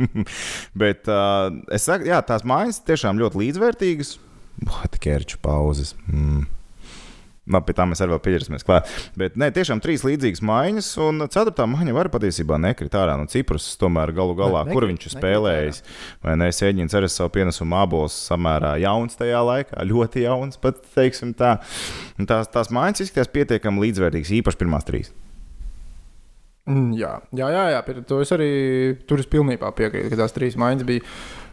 <laughs> Bet uh, es saku, jā, tās mājas tiešām ļoti līdzvērtīgas. Bohatikērču pauzes. Mm. Labi, pie tā mēs arī pieķersimies klāt. Bet nē, tiešām trīs līdzīgas maiņas, un ceturtā maiņa var patiesībā nekrit ārā no Ciprus. Tomēr galu galā, ne, nekrit, kur viņš ir spēlējis, vai ne? Sēņķins arī savu pienesumu abols samērā jauns tajā laikā, ļoti jauns, pat teiksim tā. Un tās, tās maiņas izskatās pietiekami līdzvērtīgas, īpaši pirmās trīs. Mm, jā, jā, jā, jā. To es arī tur es pilnībā piekrītu, ka tās trīs maiņas bija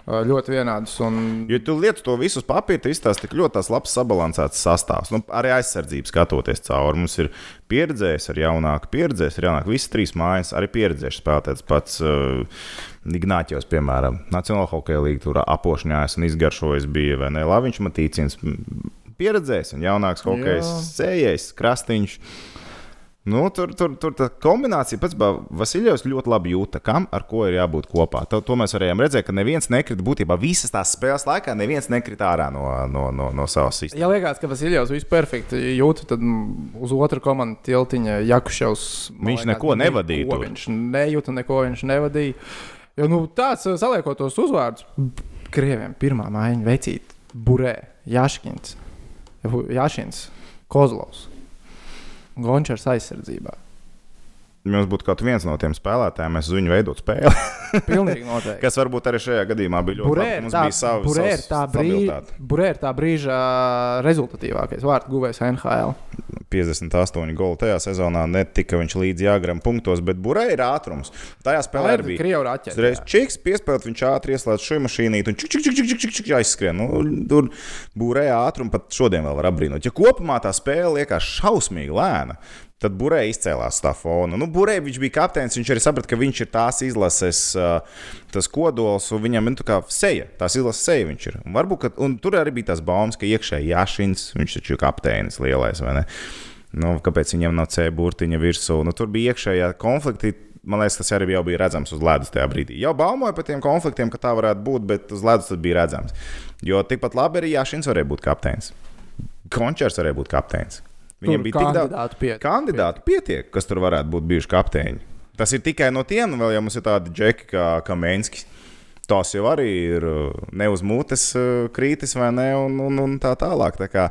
ļoti vienādas. Un... Jo tu lietu to visu uz papīra, izstāsta tik ļoti labs sabalansēts sastāvs. Nu, arī aizsardzības skatoties cauri. Mums ir pieredzējis ar jaunāku, pieredzējis ar jaunāku. Visas trīs mājas arī pieredzējuši spēlētājs pats. Uh, Ignāķos, piemēram, Nacionālajā hokeja līnijā tur apošņājis un izgaršojis bija vai ne Laviņš Matīcins. Pieredzējis un jaunāks hokejs, sējējis, krastīņš. Nu, tur, tur, tur tā kombinācija pats Vasiljovs ļoti labi jūta, kam ar ko ir jābūt kopā. To, to mēs varējām redzēt, ka neviens nekrita būtībā visas tās spēles laikā, neviens nekrita ārā no, no, no, no savas sistēmas. Ja liekas, ka Vasiljovs visu perfekti jūta, tad uz otru komandu tiltiņa Jakuševs. Viņš liekas, neko nevadīja. Neko viņš nejūta, neko viņš nevadīja. Jo nu, tāds saliekot tos uzvārdus, Krieviem pirmā maiņa vecīt, Burē, Jaškins, Jašins, Kozlovs. Gončers aizsardzībā. Ja mums būtu kaut viens no tiem spēlētājiem, mēs viņu veidot spēli. <laughs> Pilnīgi noteikti. Kas varbūt arī šajā gadījumā bija ļoti labi. Tā, bija savi, burē ir tā, brīža, burē ir tā brīža rezultatīvākais vārtu guvējs NHL. 58 goli tajā sezonā netika viņš līdz jāgram punktos, bet burē ir ātrums. Tajā spēlē arī bija krievu raķetes. Reiz čiks piespēlēt, viņš ātri ieslēdz šo mašīnīti un čik, čik, čik, čik, čik, čik aizskrien. Nu, tur burē ātrumu pat šodien vēl var apbrīnot. Ja kopumā tā spēle liekas šausmīgi lēna, Tad Burē izcēlās tā fona. Nu, Burē viņš bija kapteinis. Viņš arī saprata, ka viņš ir tās izlases uh, tas kodols, un viņam ir nu, kā seja. Tās izlases seja viņš ir. Un, varbūt, ka, un tur arī bija tas baumas, ka iekšēji Jāšins, viņš taču ir kapteinis lielais. Nu, kāpēc viņam nav C burtiņa virsū? Nu, tur bija iekšējā konflikti. Man liekas, tas arī bija redzams uz ledus tajā brīdī. Jau baumoja par tiem konfliktiem, ka tā varētu būt, bet uz ledus tas bija redzams. Jo tikpat labi arī Jāšins varēja būt kapteinis. Končers varēja būt kapteinis. Viņam bija tik daudz pietiek. kandidātu, pietiek, kas tur varētu būt bijuši kapteiņi. Tas ir tikai no tiem, vēl jau mums ir tādi džeki kā Kamenskis. Tas jau arī ir uh, ne uz mutes uh, krītis, vai ne? Un, un, un tā tālāk. Tā kā,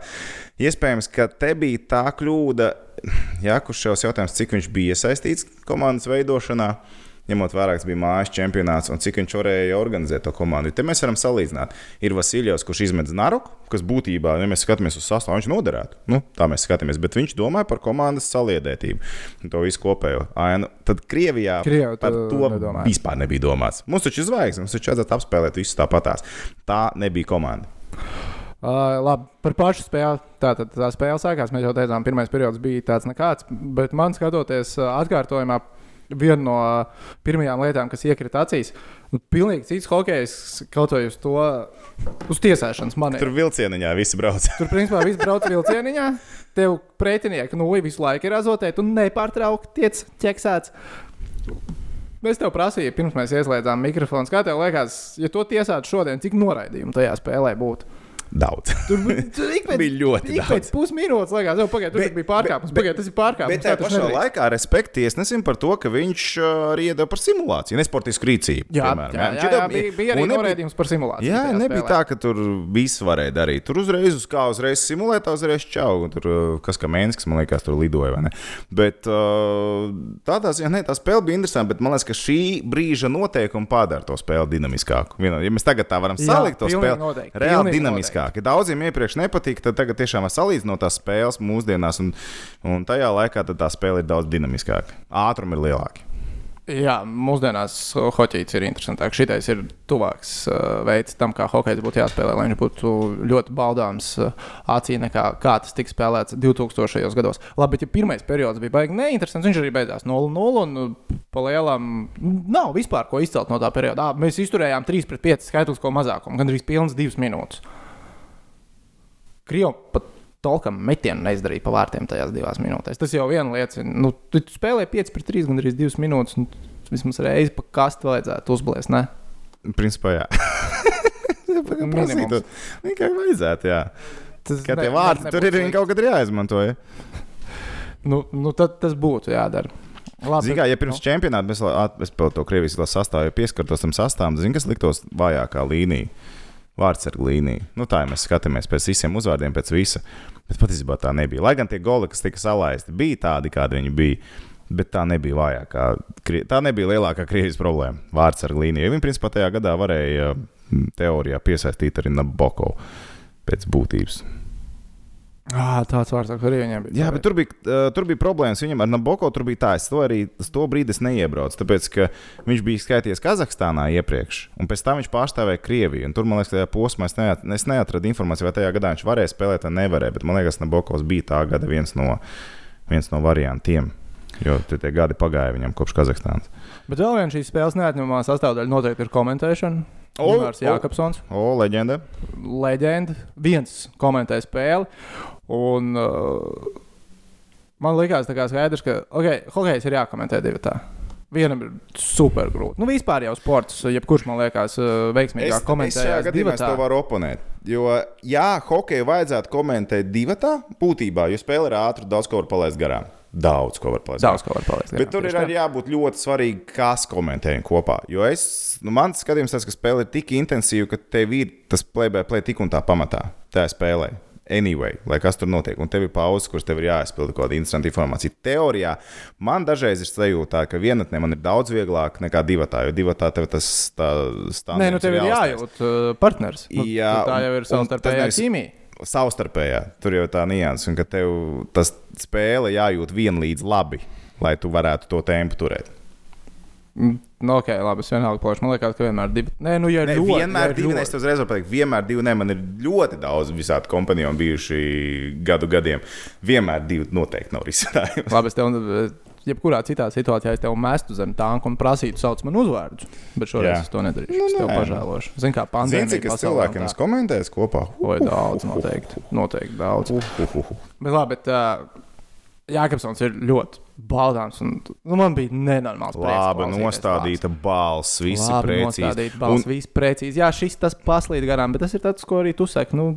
iespējams, ka te bija tā kļūda, <clears throat> ja kurš šos jautājums, cik viņš bija iesaistīts komandas veidošanā. Uh, ņemot vērā, ka tas bija mājas čempionāts un cik viņš varēja organizēt to komandu. Te mēs varam salīdzināt. Ir Vasiljovs, kurš izmet Naruku, kas būtībā, ja mēs skatāmies uz sastāvu, viņš noderētu. Nu, tā mēs skatāmies, bet viņš domāja par komandas saliedētību un to visu kopējo ainu. Tad Krievijā Krievu par to nedomāja. vispār nebija domāts. Mums taču ir zvaigznes, mums taču vajadzētu apspēlēt visus tāpatās. Tā nebija komanda. Uh, labi, par pašu spēli. Tātad tā spēle sākās. Mēs jau teicām, pirmais periods bija tāds nekāds. Bet man skatoties atkārtojumā, viena no pirmajām lietām, kas iekrita acīs. Nu, pilnīgi cits hokejs, kaut vai uz to uz tiesāšanas manē. Tur vilcieniņā visi brauc. <laughs> Tur, principā, visi brauc vilcieniņā. Tev pretinieki nu, visu laiku ir azotēti un nepārtraukti tiek ķeksēts. Es tev prasīju, pirms mēs ieslēdzām mikrofonu, kā tev liekas, ja to tiesātu šodien, cik noraidījumu tajā spēlē būtu? Daudz. <laughs> Tur, tur ik <laughs> pēc, bija ļoti ik daudz. pēc pusminūtes liekas, jau pagaidiet, tur bija pārkāpums. Pagaidiet, tas ir pārkāpums. Bet tajā pašā nedrīkst. laikā respekts tiesnesim par to, ka viņš uh, arī iedeva par simulāciju, nesportisku rīcību. Jā, piemēram, jā, jā, jā, iedeva- bija, bija arī norādījums par simulāciju. Jā, nebija spēlē. tā, ka tur viss varēja darīt. Tur uzreiz, uz kā uzreiz simulētā, uzreiz čau. Tur, uh, kas kā mēnesis, man liekas, tur lidoja. Bet uh, tādā ziņā, ne, tā spēle bija interesanta, bet man liekas, ka šī brīža noteikumi padara to spēli dinamiskāku. Ja mēs tagad tā varam Jā, salikt to spēli, reāli pilnīgi Ja daudziem iepriekš nepatīk, tad tagad tiešām var salīdzinot tās spēles mūsdienās, un, un tajā laikā tā spēle ir daudz dinamiskāka. Ātrumi ir lielāki. Jā, mūsdienās hoķis ir interesantāks. Šitais ir tuvāks uh, veids tam, kā hokejs būtu jāspēlē, lai viņš būtu ļoti baudāms uh, acī, nekā kā tas tika spēlēts 2000. gados. Labi, bet ja pirmais periods bija baigi neinteresants, viņš arī beidzās 0-0 un uh, pa lielām nav vispār ko izcelt no tā perioda. Ā, Mēs izturējām 3 pret 5 skaitlisko mazākumu, gandrīz pilnas 2 minūtes. Krievija pat tolkam metienu neizdarīja pa vārtiem tajās divās minūtēs. Tas jau viena liecina, nu, tu, tu spēlēji 5 pret 3, gandrīz 2 minūtes. Un vismaz reizi pa kastu vajadzētu uzblēst. Ne? Principā, jā. <laughs> Prasītu. Tikai vajadzētu, jā. Tas Kā tie ne- tur ir, kaut kad jāizmanto. Ja? <laughs> Nu, nu, tad tas būtu jādara. Labi, kā, ja pirms čempionāta mēs, at- mēs pēc to Krievijas sastāvu ja pieskartos tam sastāvam, zinu, kas liktos vājākā līnija. Vārdsarga līnija. Nu, tā ja mēs skatāmies pēc visiem uzvārdiem, pēc visa. Bet patiesībā tā nebija. Lai gan tie goli, kas tika salaisti, bija tādi, kādi viņi bija. Bet tā nebija vājākā. Tā nebija lielākā Krievijas problēma. Vārdsarga līnija. Viņi principā tajā gadā varēja mm, teorijā piesaistīt arī Naboko pēc būtības. Ah, tāds vārds arī viņiem bija. Jā, bet tur bija, tur bija problēmas. Viņam ar Naboko tur bija tā, es to arī uz to brīdi neiebraucu. Tāpēc, ka viņš bija skaities Kazahstānā iepriekš, un pēc tam viņš pārstāvēja Krieviju. Un tur, man liekas, tajā posmā es, neat, es neatradu informāciju, vai tajā gadā viņš varēja spēlēt vai nevarēja. Bet man liekas, Nabokovs bija tā gada viens no, viens no variantiem. Jo tur tie gadi pagāja viņam kopš Kazahstānas. Bet vēl viena šīs spēles neatņemamā sastāvdaļa noteikti ir komentēšana. O, Gunārs o. Jākapsons, O, leģenda! leģenda. Viens komentē spēli. Un, uh, man liekas, ka skaidrs, ka okay, hokejs ir jākomentē divi tā. Vienam ir super grūti. Nu, vispār jau sports, jebkurš man liekas, uh, veiksmīgāk šajā komentējis gadījumā es divatā. to varu oponēt. Jo, jā, hokeju vajadzētu komentēt divatā, būtībā, jo spēle ir ātra, daudz ko var palaist garām. Daudz ko var palaist. Daudz ko var palikt. Bet tur ir arī jābūt ļoti svarīgi, kas komentē kopā. Jo es, nu, man skatījums tas, ka spēle ir tik intensīva, ka tev ir tas play by play tik un tā pamatā tajā spēlē. Anyway, lai kas tur notiek, un tev ir pauzes, kuras tev ir jāizpild kaut kāda interesanta informācija. Teorijā man dažreiz ir sajūta, ka vienatnē man ir daudz vieglāk nekā divatā, jo divatā tev tas tā stāv. Nē, nu tev ir jājūt uh, partners. Nu, Jā, tā jau ir savstarpējā ķīmija. savstarpējā. Tur jau tā nianses, un ka tev tas spēle jājūt vienlīdz labi, lai tu varētu to tempu turēt. Mm, Nu, ok, labi, es vienalga plakāšu. Man liekas, ka vienmēr divi. Nē, nu, ja ir Ne, ļoti, vienmēr ja divi, ļoti- es tev uzreiz varu pateikt, vienmēr divi. Ne, man ir ļoti daudz visādi kompanioni bijuši gadu gadiem. Vienmēr divi noteikti nav risinājums. Labi, es tev, eh, jebkurā citā situācijā, es tev mestu zem tanka un prasītu, sauc man uzvārdus. Bet šoreiz Jā. es to nedarīšu. Nu, es tev nē. pažēlošu. Zini, kā Zini, pandēmija. cik es cilvēkiem tā. komentējis kopā? Oi, daudz, noteikti. Noteikti daudz. Uh, uh, uh. Bet labi, bet uh, Jākapsons ir ļoti baudāms. Un, nu, man bija nenormāls. Labi nostādīta balss, visi Labi precīzi. nostādīta balss, Un- viss precīzi. Jā, šis tas paslīd garām, bet tas ir tas, ko arī tu saki. Nu,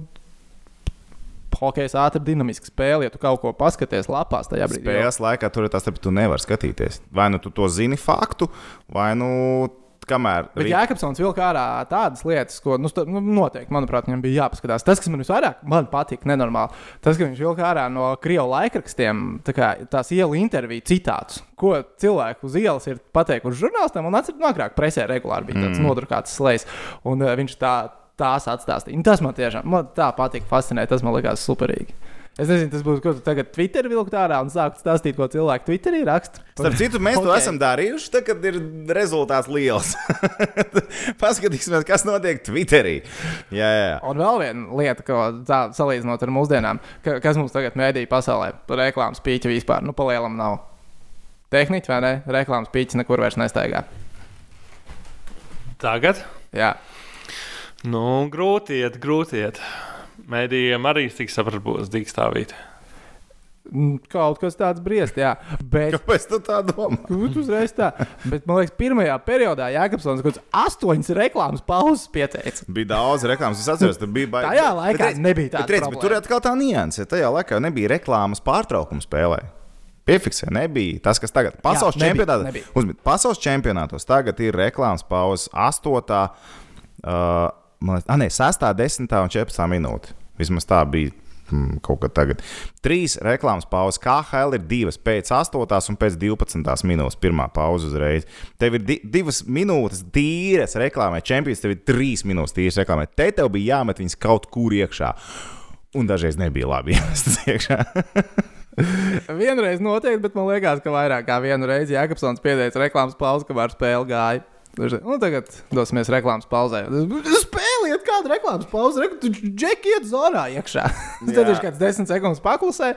Hokejs ātri dinamiski spēle, ja tu kaut ko paskaties lapās, tajā brīdī. Spēles laikā tur ir tas, ka tu nevari skatīties. Vai nu tu to zini faktu, vai nu kamēr. Bet ri- Jēkabsons vilka ārā tādas lietas, ko nu, nu, noteikti, manuprāt, viņam bija jāpaskatās. Tas, kas man visvairāk man patika, nenormāli, tas, ka viņš vilka ārā no krievu laikrakstiem tā kā, tās ielu interviju citātus, ko cilvēki uz ielas ir pateikuši žurnālistiem, un atceros, no agrāk presē regulāri bija tāds mm. nodrukāts slēdz, un uh, viņš tā, tās atstāstīja. Un tas man tiešām man tā patika, fascinēja, tas man likās superīgi. Es nezinu, tas būs, ko tu tagad Twitter vilkt ārā un sākt stāstīt, ko cilvēki Twitterī raksta. Starp citu, mēs okay. to esam darījuši, tad, kad ir rezultāts liels. <laughs> Paskatīsimies, kas notiek Twitterī. Jā, jā. Un vēl viena lieta, ko tā salīdzinot ar mūsdienām, ka, kas mums tagad mēdīja pasaulē, par reklāmas pīķi vispār, nu, palielam nav. Tehniski, vai ne? Reklāmas pīķis nekur vairs nestaigā. Tagad? Jā, Nu, grūti iet, grūti iet. Mēdījiem arī cik sapratu, būs dīkstāvīt. Kaut kas tāds briest, jā. Bet, Kāpēc tu tā domā? Kur tu uzreiz tā? Bet, man liekas, pirmajā periodā Jākapsons kaut kāds astoņas reklāmas pauzes pieteica. Bija daudz reklāmas. Es atceros, tur bija baigi. Tajā laikā Bet, redz, nebija tāda bet, redz, bet. Tur ir atkal tā nianse. Tajā laikā nebija reklāmas pārtraukuma spēlē. Piefiksē, nebija tas, kas tagad ir pasaules nebija, čempionātā. nebija. Uzmit, pasaules čempionātos tagad ir reklāmas pauzes 8, uh, man liekas, ah, ne, 6, 10 un 14 minūtes. Vismaz tā bija. Hmm, kaut kā tagad. Trīs reklāmas pauzes. KHL ir divas pēc 8 un pēc 12 minūtes. Pirmā pauze uzreiz. Tev ir di divas minūtes tīras reklāmai. Čempions tev ir trīs minūtes tīras reklāmai. Te tev bija jāmet viņas kaut kur iekšā. Un dažreiz nebija labi <laughs> iemestas iekšā. Vienreiz noteikti, bet man liekas, ka vairāk kā vienu reizi Jākapsons pieteica reklāmas pauzi, kamēr spēle gāja. Nu, tagad dosimies reklāmas pauzē. Spēliet kādu reklāmas pauzi, re, tu džeki iet zonā iekšā. <laughs> Tad viņš kāds desmit sekundes paklusē.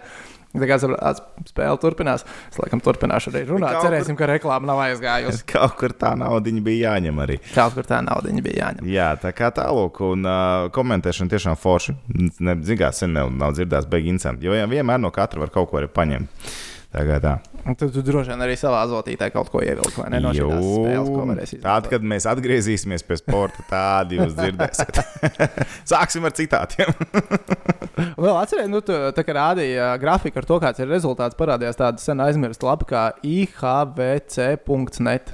Tā kā spēle turpinās. Es laikam turpināšu arī runāt. Kaut Cerēsim, ka reklāma nav aizgājusi. <laughs> Kaut kur tā naudiņa bija jāņem arī. Kaut kur tā nauda bija jāņem. Jā, tā kā tālāk, un uh, komentēšana tiešām forši. Zinām, sen nav, dzirdēts, beigas incidents. Jo vienmēr no katra var kaut ko arī paņemt. Tā kā tā. Un Tad tu droši vien arī savā zotītē kaut ko ievilki, vai ne? No spēles, ko. Tad, kad mēs atgriezīsimies pie sporta, tādi jūs dzirdēsiet. <laughs> Sāksim ar citātiem. <laughs> Vēl atcerieties, nu, tu, tā kā rādīja grafiku ar to, kāds ir rezultāts, parādījās tāda sen aizmirsta lapa kā ihvc.net.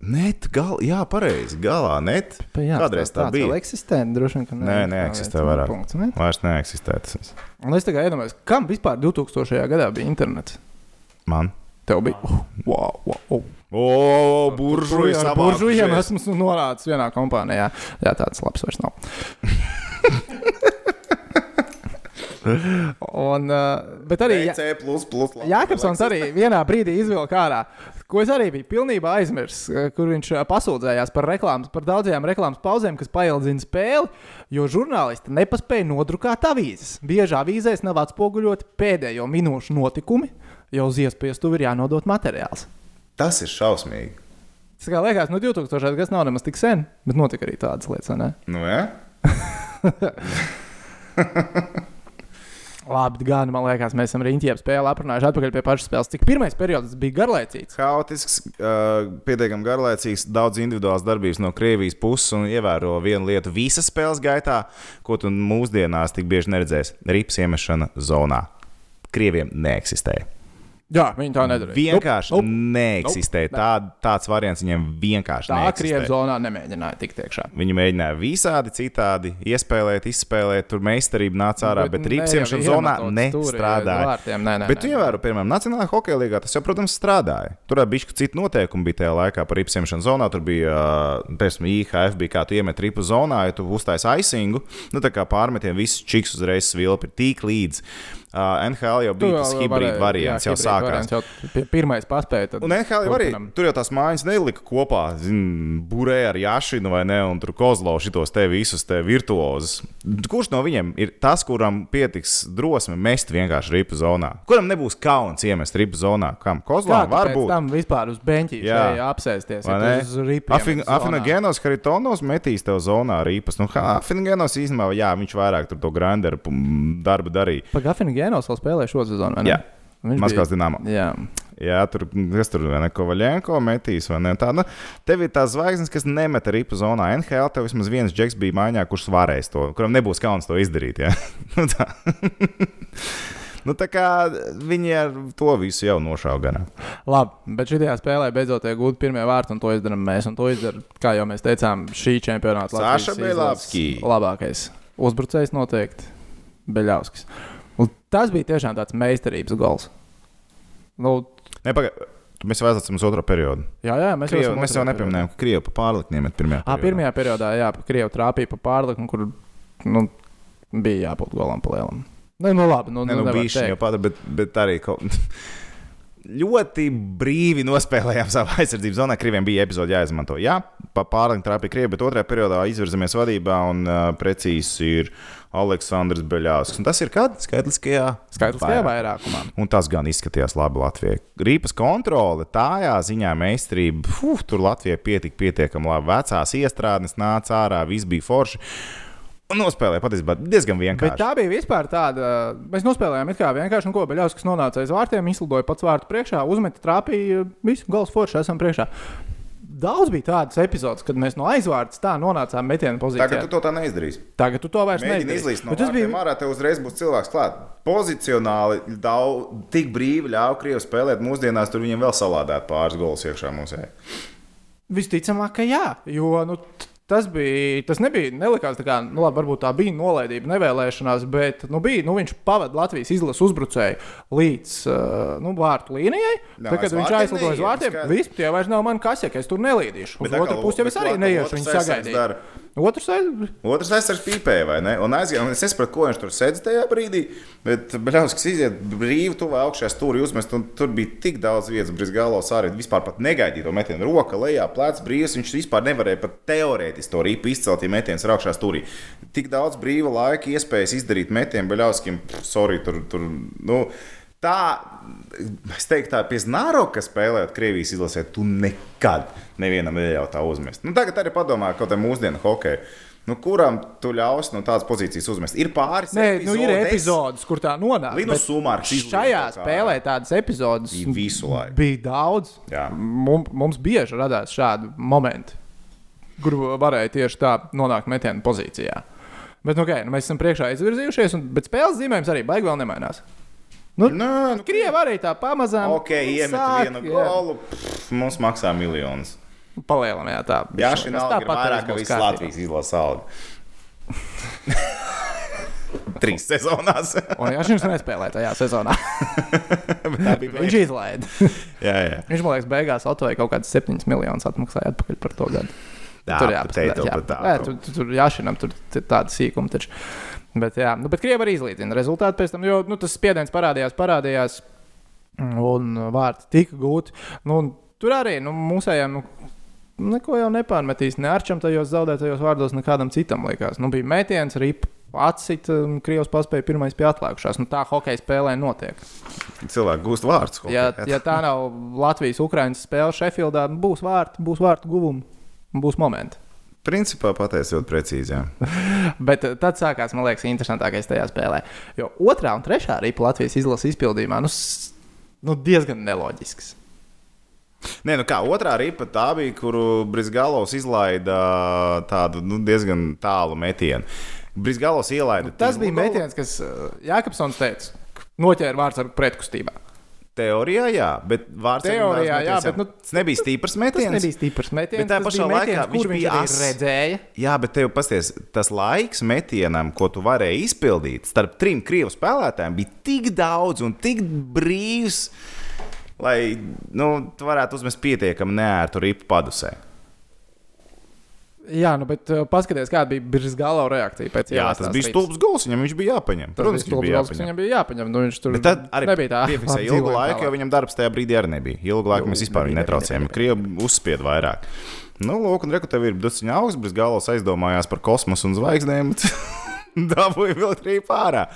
Net, gal, jā, pareizi. Galā net. Pa, jā, Kādreiz tā bija. vēl eksistē, droši vien, ka Nē, neeksistē vairāk. Punkts, ne? Vairs neeksistē tas. Un es tikai iedomājos, kam vispār 2000. gadā bija internets? Man. Tev bija. Oh, wow, wow, oh. O, buržuļi Ar buržujiem esmu norādījis vienā kompānijā. Jā, tāds labs vairs nav. <laughs> Un, uh, bet arī Jā- C, plus, plus, labi. Jākapsons arī vienā brīdī izvilka ārā, ko es arī biju pilnībā aizmirsis, eh, kur viņš eh, pasūdzējās par, reklāmas, par daudzajām reklāmas pauzēm, kas paildzina spēli, jo žurnālisti nepaspēja nodrukāt avīzes. Bieži avīzēs nav atspoguļoti pēdējo minūšu notikumi, jo uz iespiestu ir jānodot materiāls. Tas ir šausmīgi. Tas kā liekas, no 2000. gads nav nemaz tik sen, bet notika arī tādas lietas, ne? Nu, ja? <laughs> Labi, gan man liekas, mēs esam riņķiem spēli aprunājuši atpakaļ pie pašas spēles. Cik pirmais periods bija garlaicīgs? Haotisks, uh, pietiekami garlaicīgs, daudz individuāls darbības no Krievijas puses un ievēro vienu lietu visas spēles gaitā, ko tu mūsdienās tik bieži neredzēsi - rips iemešana zonā. Krieviem neeksistēja. Jā, viņi tā nedarīja. Vienkārši nope, nope, neeksistēja. nope, Tā, tāds variants viņiem vienkārši Tā Krievijas neeksistēja. zonā nemēģināja tikt iekšā. Viņi mēģināja visādi citādi iespēlēt, izspēlēt, tur meistarība nāca ārā, bet, bet rīpsiemšanas zonā nestrādāja. Vārtiem, nē, nē, Bet, tu nē. ievēro, piemēram, Nacionālajā hokeja līgā tas jau, protams, strādāja. Tur bija bišķi citi noteikumi bija tajā laikā par ripsiemšanu zonā. Tur bija, piemēram, IHF, bija kā tu iemet ripu zonā, ja tu uztaisi aisingu, nu tā kā pārmetien visus čiks uzreiz svilpi, tik līdz. Uh, NHL jau bija tas hibrīd variants, jau sākās. Variants, jau pi- pirmais paspēja. tad Un NHL jau arī tur jau tās mājas nelika kopā, zin, burē ar Jašinu vai ne, un tur Kozlo šitos te visus te virtuozus. Kurš no viņiem ir tas, kuram pietiks drosme mest vienkārši ripu zonā? Kuram nebūs kauns iemest ripu zonā? Kam? Kā Kozlo tu pēc varbūt. tam vispār uz beņķa Jā. apsēsties? Afinagenos Haritonos metīs tev zonā rīpas. Nu, Afinagenos īstenībā, jā, viņš vairāk tur to granderu pum, darbu darīja. Pagafini Genos vēl spēlēja šo sezonu. Jā. Maskavas Dinamo. Jā. Jā, tur kas tur vai ne Kovaļenko metīs, vai ne? Tā, nu, tev ir tās zvaigznes, kas nemeta ripu zonā. NHL tev vismaz viens džeks bija mājā, kurš varēs to, kuram nebūs kauns to izdarīt. Ja? <laughs> nu, tā. <laughs> nu, tā kā viņi ar to visu jau nošāva gan. Labi, bet šajā spēlē beidzot tiek gūti pirmie vārti, un to izdarām mēs. Un to izdara, kā jau mēs teicām, šī čempionāta Latvijas izlases Labākais uzbrucējs noteikti Beļavskis. Un tas bija tiešām tāds meistarības gols. Nu, Ne, paga, tu- mēs vēl esam uz otro periodu. jā, jā, mēs, Krievu, mēs jau nepieminējām, ka Krievija pa pārlikniem met pirmajā. Ah, periodā. pirmajā periodā, jā, Krievija trāpīja pa pārlikumu, kur nu, bija jābūt golam pa lielam. Nu, nu labi, nu, Ne, nu, nevar bija jau pati, bet, bet arī kaut <laughs> ļoti brīvi nospēlējām <laughs> savu aizsardzības zonu. Krieviem bija epizode jāizmanto. Jā, pa pārlikt trāpīja Krievija, bet otrajā periodā izvirzamies vadībā un uh, precīzi ir Aleksandrs Beļāvskis. Un tas ir kad? Skaitliskajā. Skaitliskajā vairāk. vairākumā. Un tas gan izskatījās labi Latvijai. Rīpas kontrole, tā ziņā meistarība. Uf, tur Latvijai pietika pietiekami labi. Vecās iestrādes nāca ārā, viss bija forši. Nospēlēja patiesībā diezgan vienkārši. Bet tā bija vispār tāda. Mēs nospēlējām it kā vienkārši, un ko Beļaus, kas nonāca aiz vārtiem, izlidoja pats vārtu priekšā, uzmeta trāpīja, visu gals forši esam priekšā. Daudz bija tādas epizodes, kad mēs no aizvārdas tā nonācām metienu pozīcijā. Tagad tu to tā neizdarīsi. Tagad tu to vairs izlīst no tas bija ārā, tev uzreiz būs cilvēks klāt. Pozicionāli daudz, tik brīvi ļauj Krievu spēlēt mūsdienās, tur viņiem vēl salādēt pāris golus iekšā mūsē. Visticamāk, ka jā, jo nu, Tas, bija, tas nebija, nelikās tā kā, nu, labi, varbūt tā bija nolaidība, nevēlēšanās, bet nu, bija, nu, viņš pavadīja Latvijas izlases uzbrucēju līdz uh, nu, vārtu līnijai. Tad, kad viņš aizlidoja uz vārtiem, viss tie vairs nav man kas, ja es tur nelīdīšu. Uz otru pusi jau es arī neiešu viņu sagaidīt. Otrs aizsargs. Otrs aizsargs pīpēja, vai ne? Un aizgāja, un es saprotu, ko viņš tur sēdz tajā brīdī. Bet Bļauskas iziet brīvi, tuvā augšā stūri uzmest, un tur bija tik daudz vietas, brīvs galos arī vispār negaidīja to metienu. Roka lejā, plecs brīvs, viņš vispār nevarēja pat teorētiski to rīpu izcelt, ja metiens ir augšā stūrī. Tik daudz brīva laika, iespējas izdarīt metienu Bļauskim, sorry, tur, tur, nu, tā, es teiktu, tā pie Znaroka spēlējot Krievijas izlasē, tu nekad nevienam neļauj tā uzmest. Nu, tagad arī padomā, kaut kā mūsdienu hokeju. Nu, kuram tu ļaus no tādas pozīcijas uzmest? Ir pāris Nē, epizodes, nu, ir epizodes, kur tā nonāk. Linus Sumārs šajā spēlē tādas epizodes visu laiku. Bija daudz. Jā. Mums, mums bieži radās šādi momenti, kur varēja tieši tā nonākt metienu pozīcijā. Bet nu, okay, nu, mēs esam priekšā izvirzījušies, un, bet spēles zīmējums arī baigi vēl nemainās. Nu, Nē, nu, Krievija arī tā pamazām. Ok, iemet sāk, vienu golu, pff, mums maksā miljonus. Palielam, jā, tā. Jā, šī nav tā vairāk, ka visas Latvijas izlasa algu. <laughs> Trīs sezonās. un jā, viņš nespēlēja tajā sezonā. <laughs> viņš izlaida. <laughs> jā, jā. Viņš man liekas, beigās Latvijai kaut kādas 7 miljonus atmaksāja atpakaļ par to gadu. Jā, tur jāpaskatās. Jā, tā, jā, tur, tur jāšinam, tur tāda sīkuma. Taču. Bet, jā, nu, bet Krievija arī izlīdzina rezultātu pēc tam, jo nu, tas spiediens parādījās, parādījās, un vārti tika gūti. Nu, tur arī nu, mūsējiem. Nu, Neko jau nepārmetīs ne Arčam tajos zaudētajos vārdos, nekādam citam. Likās. Nu, bija mētījums, ripa, atsit, un Krievijas paspēja pirmais pie atklājušās. Nu, tā hokeja spēlē notiek. Cilvēki gūst vārdus. Ja, ja tā nav Latvijas-Ukraiņas spēle Sheffieldā, būs vārti, būs vārtu guvumi, būs momenti. Principā pateicis ļoti precīzi. <laughs> Bet eh, tad sākās, man liekas, interesantākais tajā spēlē. Jo otrā un trešā ripa Latvijas izlases izpildījumā nu, nu, diezgan neloģisks. Nē, nu kā otrā ripa tā bija, kuru Brisgalovs izlaida tādu nu, diezgan tālu metienu. Brisgalovs ielaida. Nu, tas bija metiens, kas eh, Jākapsons teica, noķēra vārds ar pretkustībā. Teorijā, jā, bet vārds teorijā, jā, bet nu, tas nebija stiprs metiens. Tas nebija stiprs metiens. Bet tā pašā laikā metiens, viņš bija as... redzēja. Jā, bet tev pasties, tas laiks metienam, ko tu varēji izpildīt starp trim krievu spēlētājiem, bija tik daudz un tik brīvs, lai nu, tu varētu uzmest pietiekami neērtu ripu padusē. Jā, nu, bet uh, paskatieties, kāda bija Biržas gala reakcija. Jā, tas bija stulbs gols. Viņam viņš bija jāpaņem. Protams, viņš bija jāpaņem. Viņam bija jāpaņem. Nu, viņš tur bet arī nebija tā. Visai ilgu laiku, jo viņam darbs tajā brīdī arī nebija. Ilgu laiku mēs vispār viņu netraucējām. Krievi uzspied vairāk. Nu, lūk, un reku tev ir duciņa augsts, Biržas galos aizdomājās par kosmosu un zvaigznēm. <laughs> Dabūja vēl trīs pārā.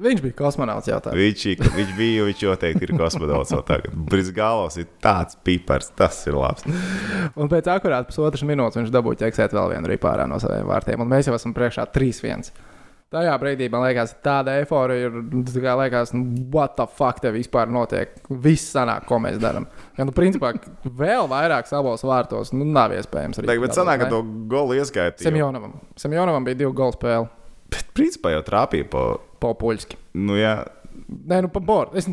Viņš bija kosmonauts jau tādā. Viņš, viņš bija, viņš noteikti ir kosmonauts jau tagad. Brisgālos ir tāds pipars, tas ir labs. un pēc akurāt pusotras minūtes viņš dabūja ķeksēt vēl vienu ripārā no saviem vārtiem. Un mēs jau esam priekšā 3-1. Tajā brīdī man liekas, tāda eifórija ir. Kā liekas, nu, what the fuck te vispār notiek? Viss sanāk, ko mēs darām. Ja, nu, principā, vēl vairāk savos vārtos nu, nav iespējams. Arī, bet sanāk, ka to golu ieskaitīja. Semjonovam. Semjonovam bija divi golu spēli. Bet principā jau trāpīja pa Popoļski. Nu, jā. Nē, nu, pa bordu. Es...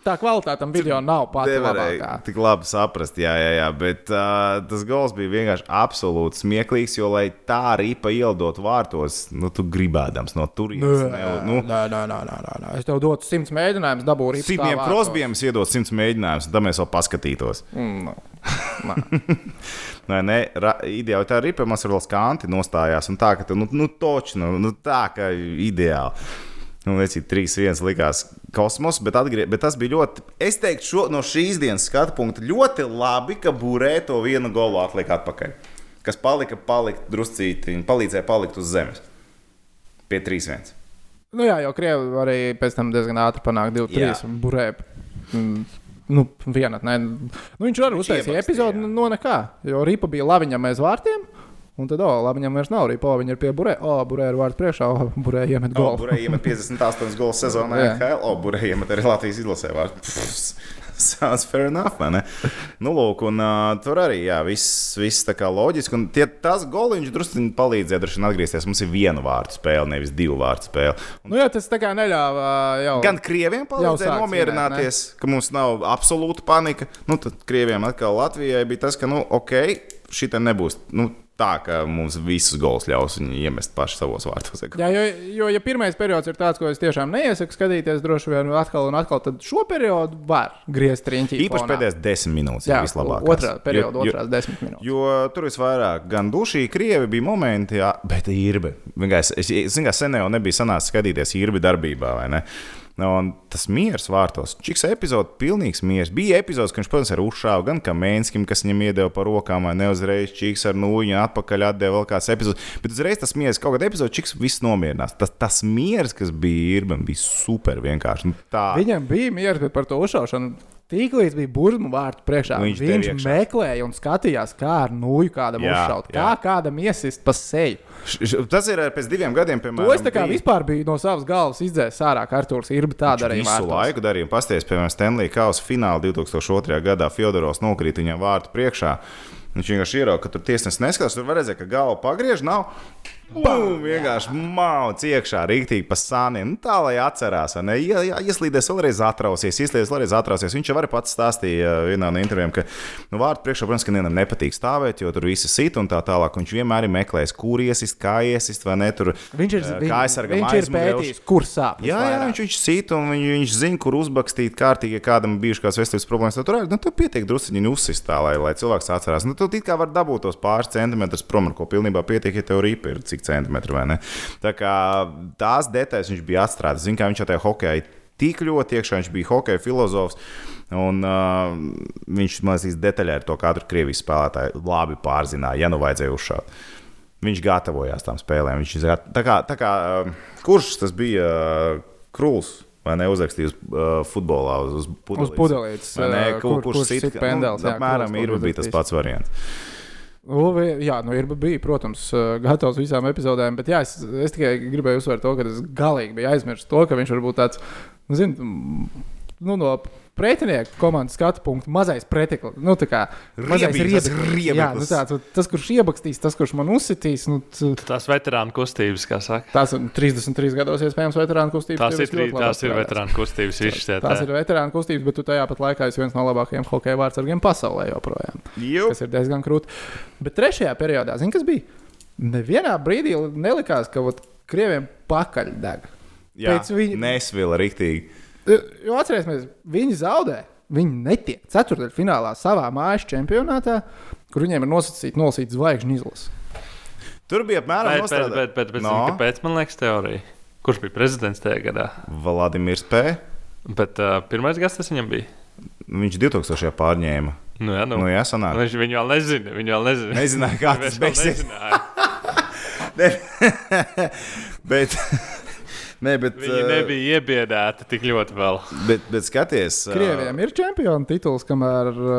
Tā kvalitāte tam video nav pati labākā. Tik labi saprast, jā, jā, jā. Bet uh, tas gols bija vienkārši absolūti smieklīgs, jo, lai tā ripa ielidot vārtos, nu, tu gribēdams no turienes. Nē, nu, nē, nē, nē, nē, nē. Es tev dotu simts mēģinājumus, dabūju ripu. Simtiem krosbiem iedot simts mēģinājumus, tad mēs vēl paskatītos. Mm, no. <laughs> Nē, nē, ideāli tā ripa mums ir vēl skanti nostājās, un tā, ka, nu, nu toči, nu, nu tā, ka ideāli. Nu, Liecīgi, 3-1 likās kosmos, bet, atgrie, bet tas bija ļoti, es teiktu, šo, no šīs dienas skatu punkta ļoti labi, ka būrē to vienu golu atliek atpakaļ. Kas palika, palika druscīti, palīdzēja palikt uz zemes. Pie 3-1. Nu jā, jau Krievi arī pēc tam diezgan ātri panāk 2-3 burē. Nu, vienat, nu, viņš arī uztaisīja epizodi no nekā. Jo Rīpa bija laviņam aiz vārtiem. Un tad, oh, labi, viņam vairs nav arī po, viņa ir pie burē. O, oh, burē ir vārds priekšā, o, oh, burē iemet golu. Oh, burē iemet 58 gols sezonā, NHL, o, oh, burē iemet arī Latvijas izlasē vārds. Sounds fair enough, vai ne? Nu, lūk, un uh, tur arī, jā, viss, viss tā kā loģiski. Un tie, tas goliņš drusku palīdzēja droši vien atgriezties. Mums ir viena vārtu spēle, nevis divu vārtu spēle. Un, nu, jā, tas tā kā neļāva jau. Gan krieviem palīdzēja nomierināties, ne? ka mums nav absolūta panika. Nu, tad krieviem atkal Latvijai bija tas, ka, nu, ok, šī te nebūs. Nu, tā, ka mums visus gols ļaus viņi iemest paši savos vārtos. Jā, jo, jo, ja pirmais periods ir tāds, ko es tiešām neiesaku skatīties, droši vien atkal un atkal, tad šo periodu var griezt riņķī. Īpaši fonā. pēdējās desmit minūtes jā, ir vislabākās. Otrā perioda, jo, otrās jo, desmit minūtes. Jo tur visvairāk gan dušī, krievi bija momenti, jā, bet īrbe. Es, es, es, es, es sen jau nebiju sanācis skatīties īrbi darbībā, vai ne? Un tas miers vārtos. Čiks epizode, pilnīgs miers. Bija epizodes, kad viņš, protams, ar uzšāvu gan Kamēnskim, kas viņam iedeva par rokām, vai neuzreiz Čiks ar nūjiņu atpakaļ atdeva vēl kāds epizodes. Bet uzreiz tas miers, kaut kādā epizodē Čiks viss nomierinās. Tas, tas miers, kas bija Irbam, bija super vienkārši. Nu, tā. Viņam bija miers, bet par to uzšaušanu Tīklīdz bija burzmu vārtu priekšā. Viņš, viņš meklēja un skatījās, kā ar nūju kādam jā, uzšaut, jā. kā kādam iesist pa seju. Tas ir pēc diviem gadiem, piemēram. To es tā kā bija... vispār biju no savas galvas izdzēsis ārā, ka Arthurs ir tāds arī. Visu vārtos. laiku darīja, pasties, piemēram, Stanley Kausa fināla 2002. gadā Fjodorovs nokrīt viņam vārtu priekšā. Viņš vienkārši ierauga, ka tur tiesnesis neskatās, tur var redzēt, ka galva pagriež, nav. Bum, vienkārši mauc iekšā, rīktīgi pa sāniem. Nu, tā lai atcerās, ne? Ja, ja ieslīdēs vēlreiz atrausies, ieslīdēs vēlreiz atrausies. Viņš jau arī pats stāstīja uh, vienā no intervijām, ka nu, vārdu priekšā, protams, ka nevienam nepatīk stāvēt, jo tur viss sit un tā tālāk. Viņš vienmēr ir meklējis, kur iesist, kā iesist, vai ne tur. Viņš ir, uh, kā aizsargāt, viņš ir pētījis, kur sāp. Jā, jā, viņš, viņš sit un viņš, viņš zina, kur uzbakstīt kārtīgi, ja kādam bijušas kādas veselības problēmas. Tad tur nu, tur pietiek drusciņi uzsist tā, lai, lai cilvēks atcerās. Nu, tu it kā var dabūt tos pāris centimetrus prom, ar ko pilnībā pietiek, ja tev ir cik centimetri vai ne. Tā kā tās detaļas viņš bija atstrādājis. Ziniet, kā viņš tajā hokeja tik ļoti iekšā, viņš bija hokeja filozofs. Un, uh, viņš man liekas, detaļā ar to katru krievijas spēlētāju labi pārzināja, ja nu vajadzēja uzšaut. Viņš gatavojās tam spēlēm. Viņš izrāt, tā kā, tā kā, uh, kurš tas bija? Uh, Krūls vai ne uzrakstīja uz uh, futbolā, uz, uz pudelītes. Uz pudelītes ne, kur, kur, kurš sit, pendels, nu, apmēram ir bijis tas pats variants. Uvi, jā, nu ir bija, protams, gatavs visām epizodēm, bet jā, es, es tikai gribēju uzsvērt to, ka es galīgi biju aizmirsis to, ka viņš var būt tāds, nu, zin, nu, no pretinieku komandas skatu punktu mazais preteklis. Nu, tā kā mazais riebeklis. Jā, nu, tā, tas, kurš iebakstīs, tas, kurš man uzsitīs. Nu, tu, tās veterānu kustības, kā saka. Tās ir 33 gados iespējams veterānu kustības. Tās ir, trī, tās ir veterānu kustības. Izšķiet, tās ir veterānu kustības, bet tu tajā pat laikā esi viens no labākajiem hokeja vārdsargiem pasaulē joprojām. Jū. Tas ir diezgan krūti. Bet trešajā periodā, zini, kas bija? Nevienā brīdī nelikās, ka vat, krieviem pakaļ deg. Jā, viņa... nesvila riktīgi. Jo atcerēsimies, viņi zaudē. Viņi netiek ceturdaļfinālā savā mājas čempionātā, kur viņiem ir nosacīta nolasīta zvaigžņu izlase. Tur bija apmēram bet, bet, bet, bet, bet no. zini, kāpēc man liekas teorija? Kurš bija prezidents tajā gadā? Vladimirs P. Bet uh, pirmais gads tas viņam bija. Viņš 2000. pārņēma. Nu, jā, nu, nu, jā, sanāk. Viņš viņu vēl nezina. Viņu vēl nezina. Nezināja, kā tas beigsies. <laughs> <laughs> bet Ne, bet, Viņi nebija iebiedēti tik ļoti vēl. Bet, bet skaties, Krievijam uh, ir čempiona tituls, kamēr uh,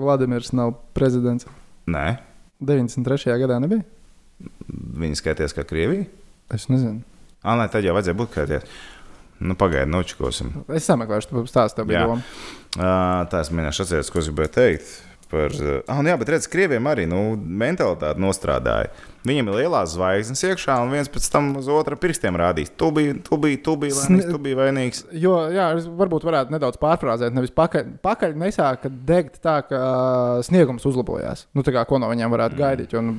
Vladimirs nav prezidents. Nē, 93. gadā nebija. Viņi skaties kā Krievija. Es nezinu. Ah, nē, tad jau vajadzēja būt skaties. Nu, Pagaidiet, nočakosim. Es sameklēšu, tu stāsti, tev bija doma. Uh, tā es minēšu, atceros, ko es gribēju teikt par. Ah, jā, bet redziet, krieviem arī nu, mentalitāte nostrādāja. Viņam ir lielās zvaigznes iekšā, un viens pēc tam uz otru pirkstiem rādīs. Tu biji, tu biji, tu biji vainīgs. Tu biji vainīgs. Jo, jā, varbūt varētu nedaudz pārfrāzēt. Nevis pakaļ, pakaļ nesāka degt tā, ka sniegums uzlabojās. Nu, tā kā ko no viņiem varētu mm. gaidīt. Jo, nu,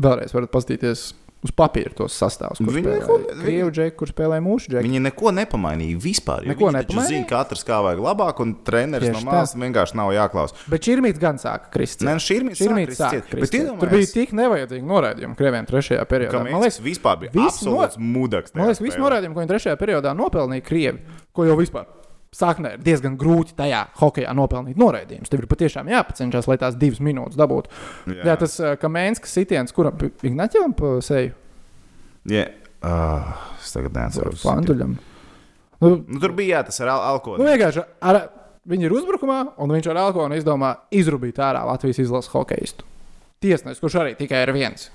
vēlreiz varat paskatīties uz papīra tos sastāvus. Viņi neko džeku, kur spēlē mūsu džeku. Viņi neko nepamainīja vispār. Neko nepamainīja. Zina, katrs kā vajag labāk, un treneris Tieši no malas vienkārši nav jāklaus. Bet šī gan sāka krist. Nē, šī ir sāka krist. Tur bija tik nevajadzīgi noraidījumi Krievijam trešajā periodā. Man liekas, vispār bija absolūts no... mudaks. Man liekas, visi noraidījumi, ko viņi trešajā periodā nopelnīja Krievi, ko jau vispār sāknē ir diezgan grūti tajā hokeja nopelnīt noraidījumus. Tev ir patiešām jāpacenšas, lai tās divas minūtes dabūtu. Jā, Jā tas uh, Kamēnskas sitiens, kuram Ignaķam pa seju Yeah. Uh, es tagad neatceros. Fanduļam. Nu, nu, tur bija jā, tas ar al alkoholu. Nu, vienkārši ar, viņi ir uzbrukumā, un viņš ar alkoholu izdomā izrubīt ārā Latvijas izlases hokeistu. Tiesnesis, kurš arī tikai ir viens.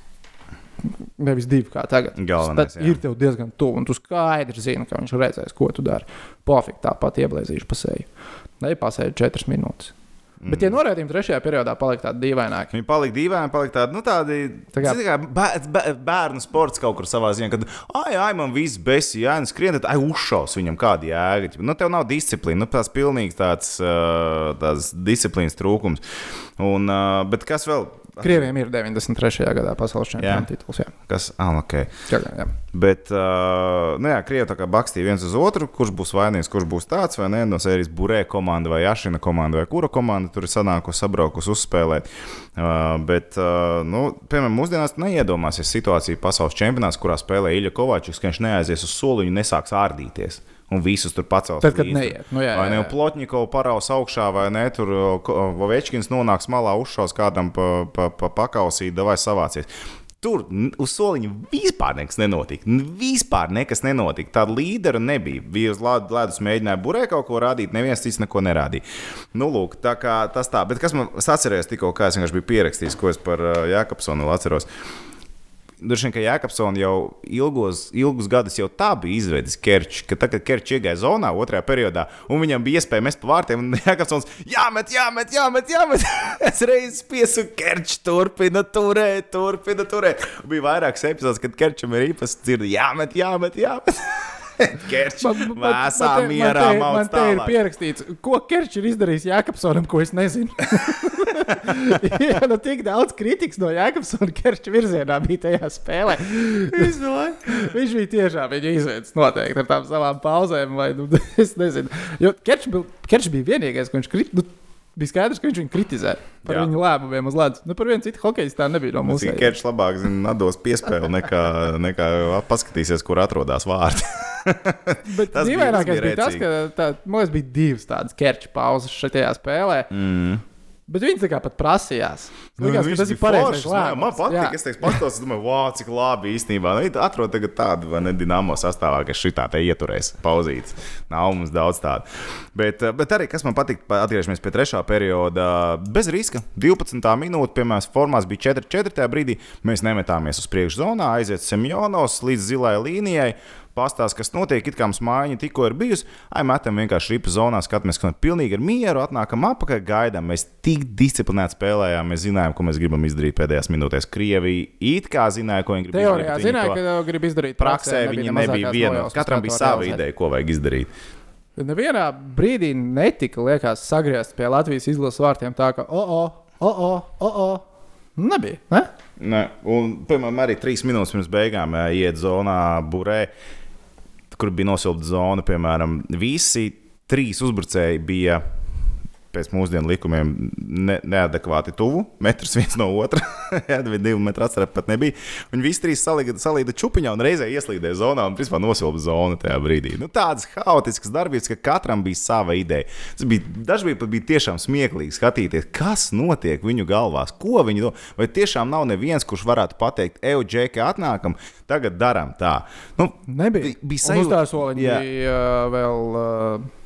Nevis divi kā tagad. Galvenais, Tad ir tev diezgan tuvu, un tu skaidri zini, ka viņš redzēs, ko tu dari. Pofīgi tāpat ieblēzīšu pa seju. Nepasēdi četras minūtes. Mm. Bet tie norādījumi trešajā periodā palika tādi dīvaināki. Viņi palika dīvaini, palika tādi, nu, tādi tā kā, kā bēr, bēr, bērnu sports kaut kur savā ziņā, kad, ai, ai, man viss besi, jā, un skrien, tad, ai, uzšaus viņam kādi jēga. Nu, tev nav disciplīna, nu, tās pilnīgi tāds, tāds disciplīnas trūkums. Un, bet kas vēl? Krievijam ir 93. gadā pasaules čempionu tituls. Jā. Kas? Ah, ok. Jā, jā. Bet, uh, nu jā, Krievi tā kā bakstīja viens uz otru, kurš būs vainīgs, kurš būs tāds vai nē, no sērijas burē komanda vai Ašina komanda vai kura komanda tur ir sanākusi, sabraukusi uzspēlēt. Uh, bet, uh, nu, piemēram, mūsdienās neiedomāsies situāciju pasaules čempionātā, kurā spēlē Ilja Kovačs, ka viņš neaizies uz soliņu nesāks ārdīties un visus tur pacels. Tad, kad neiet, nu, jā, vai ne Plotņikovs paraus augšā, vai ne tur Vovečkins nonāks malā, uzšaus kādam pa, pa, pa pakausīt, vai savācies. Tur uz soliņa vispār nekas nenotika. Vispār nekas nenotika. Tāda līdera nebija. Bija uz ledus mēģināja burē kaut ko rādīt, neviens cits neko nerādīja. Nu, lūk, tā kā tas tā. Bet kas man atcerējās tikko, kā es vienkārši biju pierakstījis, ko es par uh, Jākapsonu atceros. Droši vien, ka Jēkabsons jau ilgos, ilgus gadus jau tā bija izveidojis Kerčs, ka tagad, Kerčs iegāja zonā otrajā periodā, un viņam bija iespēja mest pa vārtiem, un <laughs> Jēkabsons jāmet, jāmet, jāmet, jāmet. <laughs> es reizes piesu Kerčs, turpina turēt, turpina turēt. Bija vairākas epizodes, kad Kerčam ir īpaši dzirdi jāmet, jāmet, jāmet. <laughs> <laughs> Kerčs vēsā mierā man te, man te ir pierakstīts, ko Kerčs ir izdarījis Jēkabsonam, ko es nezinu. <laughs> Jā, nu tik daudz kritikas no Jēkabsona Kerča virzienā bija tajā spēlē. <laughs> Viņš bija tiešām viņa izveids noteikti ar tām savām pauzēm, vai nu, es nezinu. Jo Kerčs bija, Kerč bija vienīgais, ko viņš kritika. Nu, bija skaidrs, ka viņš viņu kritizē par Jā. viņu lēmumiem uz ledus. Nu, par vienu citu hokeju tā nebija no mums. Viņš Kerčs labāk zina, atdos piespēli nekā, nekā paskatīsies, kur atrodas vārdi. <laughs> Bet dīvainākais bija, bija tas, ka tā, mums bija divas tādas kerča pauzes šajā spēlē. Mm. Bet viņi tā kā pat prasījās. Nu, Likās, tas ir lēmums. Man patīk, jā. es teiktu, pastos, domāju, wow, cik labi īstenībā. Nu, atrod tagad tādu, vai ne, dinamo sastāvā, kas šitā te ieturēs pauzītes. Nav mums daudz tādu. Bet, bet arī, kas man patīk, atgriežamies pie trešā perioda, bez riska. 12. minūte, piemēram, formās bija 4-4. tajā brīdī. Mēs nemetāmies uz priekšu zonā, aiziet Semjonos līdz zilai līnijai pastāsta, kas notiek, it kā mums mājiņa tikko ir bijusi. Ai, metam vienkārši ripa zonā, skatāmies, ka pilnīgi ar mieru atnākam apakaļ, gaidām. Mēs tik disciplinēti spēlējām, mēs zinājām, ko mēs gribam izdarīt pēdējās minūtēs. Krievija it kā zināja, ko viņi grib Teorijā izdarīt. Teorijā zināja, ka grib izdarīt. Praksē viņi nebija viena. Katram bija sava ideja, ko vajag izdarīt. Nevienā brīdī netika, liekas, sagriezt pie Latvijas izlases vārtiem tā, ka, oh, oh, oh, oh, oh, oh. Nebija. Ne? Ne. Un, piemēram, arī trīs minūtes pirms beigām iet zonā burē kur bija nosilta zona, piemēram, visi trīs uzbrucēji bija pēc mūsdienu likumiem ne, neadekvāti tuvu, metrs viens no otra. <laughs> Jā, divi metri atšķirība pat nebija. Viņi visi trīs salīda, salīda čupiņā un reizē ieslīdēja zonā un principā nosilpa zonu tajā brīdī. Nu, tādas haotiskas darbības, ka katram bija sava ideja. Tas bija dažkārt bija, bija tiešām smieklīgi skatīties, kas notiek viņu galvās, ko viņi domā. Vai tiešām nav neviens, kurš varētu pateikt, ej, Džeki, atnākam, tagad darām tā. Nu, Nebija. Bija sajūta, ka tas bija uh, vēl. Uh,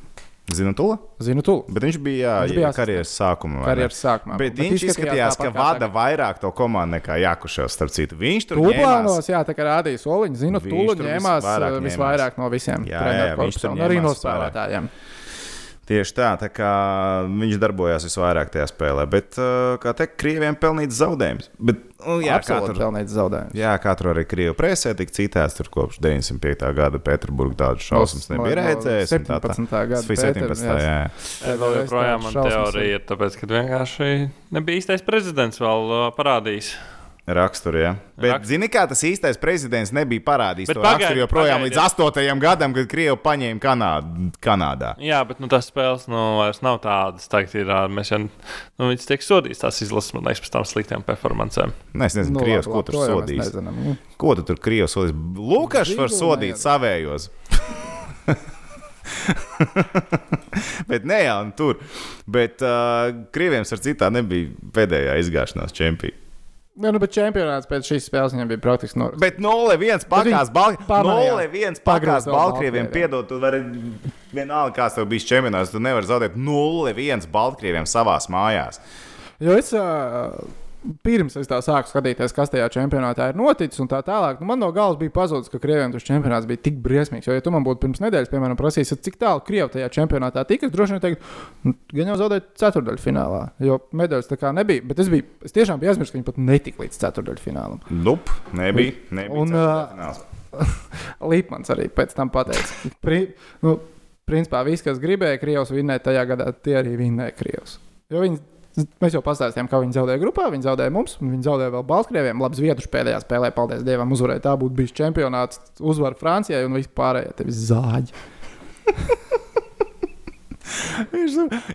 Zinu, to? Zinu, to. Bet viņš bija viņš bija karjeras sākumā. Karjeras sākumā. Bet, bet viņš izskatījās, ka vada tagad. vairāk to komandu nekā Jākuševs, starp citu. Viņš tur bija. Plānos, jā, tā kā rādīja soliņu. Zinu, Tūlu ņēmās visvairāk, visvairāk no visiem. Jā, jā, jā viņš tur arī no spēlētājiem. Spēlē. Tieši tā, tā kā viņš darbojās visvairāk tajā spēlē. Bet, kā teikt, krieviem pelnīts zaudējums. Bet, nu, jā, katru, pelnīts zaudējums. Jā, katru arī krievu presē tika citēts. Tur kopš 905. gada Pēterburgā tādu šausmas nebija redzējis. 17. gada. 17. Jā, jā. jā. Vēl joprojām man teorija ir, tāpēc, ka vienkārši nebija īstais prezidents vēl parādījis raksturu. Ja? Bet, Rakst... zini, kā tas īstais prezidents nebija parādījis bet to pagaid, raksturu joprojām pagaid, līdz 8. gadam, kad Krievija paņēma Kanādu, Kanādā. Jā, bet nu, tas spēles nu, vairs nav tādas. Tagad ir, mēs jau, nu, viņas tiek sodītas, tās izlases, man liekas, pēc tam sliktām performancēm. Nē, es nezinu, nu, Krievijas, ko tur sodīs. Ko tu tur Krievijas sodīs? Lukašs var sodīt savējos. <laughs> bet ne jau tur. Bet uh, Krievijam ar citā nebija pēdējā izgāšanās čempiona. Jā, nu, bet čempionāts pēc šīs spēles viņam bija praktiski norisināts. Bet 0-1 pakās Baltkrieviem. Pakās Baltkrieviem piedod, tu vari vienalga, kāds tev bijis čempionāts, tu nevari zaudēt 0-1 Baltkrieviem savās mājās. Jo es uh, pirms es tā sāku skatīties, kas tajā čempionātā ir noticis, un tā tālāk, nu, man no galvas bija pazudis, ka Krievijam tas čempionāts bija tik briesmīgs. Jo, ja tu man būtu pirms nedēļas, piemēram, prasījis, cik tālu Krievija tajā čempionātā tika, es droši vien teiktu, nu, gan jau zaudēja ceturdaļfinālā, jo medaļas tā kā nebija. Bet es, biju, es tiešām biju aizmirsis, ka viņi pat netika līdz ceturdaļfinālam. Nup, nebija. nebija un uh, Līpmans <laughs> arī pēc tam pateica. Pri, nu, principā viss, kas gribēja Krievijas vinnēt tajā gadā, tie arī vinnēja Krievijas. Jo viņi Mēs jau pastāstījām, kā viņi zaudēja grupā. Viņi zaudēja mums, un viņi zaudēja vēl Baltkrieviem. Labs vietas pēdējā spēlē, paldies Dievam, uzvarēja. Tā būtu bijis čempionāts, uzvara Francijai un vispārējie tevi zāģi. <laughs>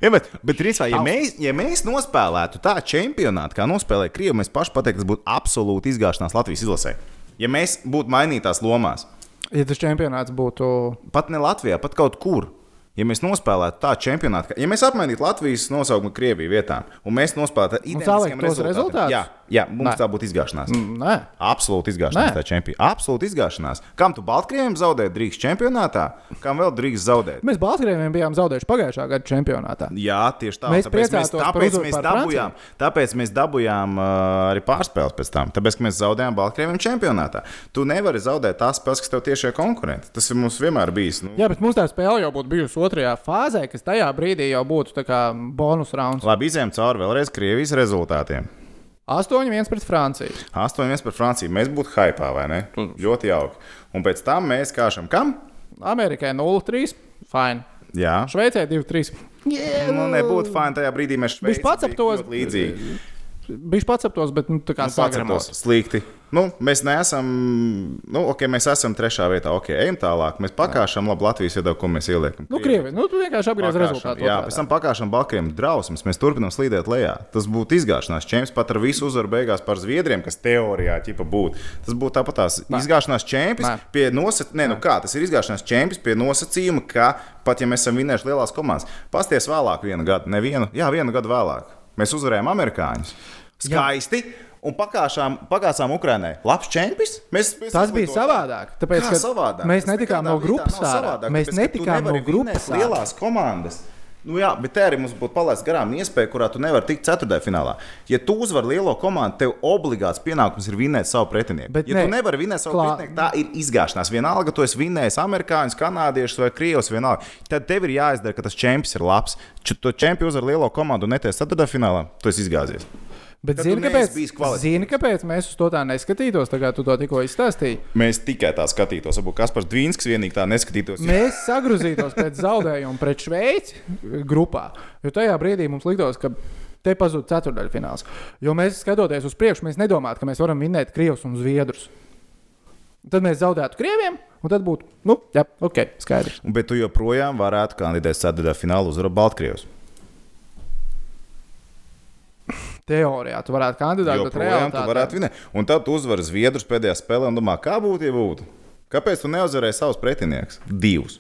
ja, bet, bet principā, ja, mēs, ja mēs nospēlētu tā čempionātu, kā nospēlēja Krievija, mēs paši pateiktu, tas būtu absolūti izgāšanās Latvijas izlasē. Ja mēs būtu mainītās lomās, ja tas čempionāts būtu pat ne Latvijā, pat kaut kur. Ja mēs nospēlētu tādu čempionātu, ja mēs apmainītu Latvijas nosaukumu Krieviju vietām, un mēs nospēlētu identiskiem rezultātiem, jā, jā, mums nē. tā būtu izgāšanās. Nē. Absolūti izgāšanās. Nē. Tā čempiona. Absolūti izgāšanās. Kam tu Baltkrievijam zaudēji drīkst čempionātā? Kam vēl drīkst zaudēt? Mēs Baltkrievijam bijām zaudējuši pagājušā gada čempionātā. Jā, tieši tā. Mēs tāpēc mēs, tāpēc mēs dabūjām, tāpēc mēs dabūjām uh, arī pārspēles pēc tam. Tāpēc mēs zaudējām Baltkrievijam čempionātā. Tu nevari zaudēt tās spēles, kas tev tiešie konkurenti. Tas ir mums vienmēr bijis. Nu... Jā, bet mums tā spēle jau būtu bijusi otrajā fāzē, kas tajā brīdī jau būtu bonus rauns. Labi, izējām cauri vēlreiz Krievijas rezultātiem. 8-1 pret Franciju. 8-1 pret Franciju. Mēs būtu hypā, vai ne? Mm. Ļoti jauki. Un pēc tam mēs kāšam kam? Amerikai 0-3. Fine. Jā. Šveicē 2-3. Yeah. Nu, nebūtu fine tajā brīdī. Mēs Šveicē pats ap to līdzīgi. Viņš pats ap tos, bet nu, tā kā nu, sagramos. Slikti. Nu, mēs neesam, nu, ok, mēs esam trešā vietā. Ok, ejam tālāk. Mēs pakāpām, labi, Latvijas viedokli, ko mēs ieliekam. Nu, Krievi, nu, tu vienkārši apgriez rezultātu. Jā, pēc tam pakāpām Balkiem drausmas. Mēs turpinām slīdēt lejā. Tas būtu izgāšanās čempions pat ar visu uzvaru beigās par Zviedriem, kas teorijā ķipa būtu. Tas būtu tāpat tās Nē. izgāšanās čempions pie nosacījuma, ne, nu kā tas ir izgāšanās čempions pie nosacījuma, ka pat ja mēs esam vinējuši lielās komandas, pasties vēlāk vienu gadu, nevienu, jā, vienu gadu vēlāk. Mēs uzvarējām amerikāņus. Skaisti. Jā un pakāpām, pakāpām Ukraiņai. Labs čempions. Mēs, mēs Tas bija savādāk. Tāpēc, savādāk? Mēs netikām no grupas ārā. Mēs netikām no grupas lielās komandas. Nu jā, bet te arī mums būtu palaists garām iespēja, kurā tu nevari tikt ceturtajā finālā. Ja tu uzvari lielo komandu, tev obligāts pienākums ir vinēt savu pretinieku. Bet ja ne, tu nevari vinēt savu klā... pretinieku, tā ir izgāšanās. Vienalga, tu esi vinējis amerikāņus, kanādiešus vai krievus, vienalga. Tad tev ir jāizdara, ka tas čempions ir labs. Tu čempions uzvar lielo komandu un netiesi ceturtajā finālā, tu esi izgāzies. Bet zini, kāpēc, zini, kāpēc mēs uz to tā neskatītos? Kā tu to tikko izstāstīji. Mēs tikai tā skatītos. Varbūt Kaspars Dvīnskis vienīgi tā neskatītos. Mēs sagrozītos pēc zaudējuma pret Šveici grupā. Jo tajā brīdī mums liktos, ka te pazūd ceturdaļfināls. Jo mēs skatoties uz priekšu, mēs nedomājam, ka mēs varam vinēt Krievus un Zviedrus. Tad mēs zaudētu Krieviem, un tad būtu, nu, jā, ok, skaidrs. Bet tu joprojām varētu kandidēt ceturdaļfinālu uzvaru Baltkrievus. Teorijā tu varētu kandidēt, bet realitātē tu varētu vinēt. Un tad tu uzvari Zviedrus pēdējā spēlē un domā, kā būtu, ja būtu. Kāpēc tu neuzvarēji savus pretinieks? Divus.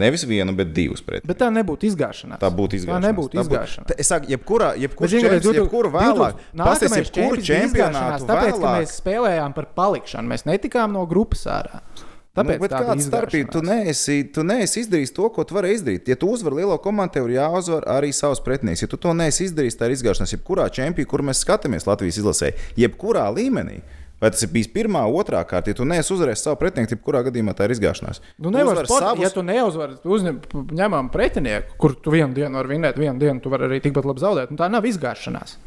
Nevis vienu, bet divus pretinieks. Bet tā nebūtu izgāšanās. Tā būtu izgāšanās. Tā nebūtu izgāšanās. Tā, es saku, jebkurā, jebkurā čempionātā, jebkurā vēlāk, pasties, jebkuru čempionātu tāpēc, vēlāk. ka mēs spēlējām par palikšanu. Mēs netikām no grupas ārā. Tāpēc nu, kāda starpība? Tu neesi, tu neesi izdarījis to, ko tu vari izdarīt. Ja tu uzvari lielo komandu, tev ir jāuzvar arī savs pretinieks. Ja tu to neesi izdarījis, tā ir izgāšanās jebkurā čempionā, kur mēs skatāmies Latvijas izlasē, jebkurā līmenī. Vai tas ir bijis pirmā, otrā kārta, ja tu neesi uzvarējis savu pretinieku, tad kurā gadījumā tā ir izgāšanās? Nu, nevar sport, savus... Ja tu neuzvari, uzņem, ņemam pretinieku, kur tu vienu dienu vari vinēt, vienu dienu tu vari arī tikpat labi zaudēt, nu, tā nav izgāšanās.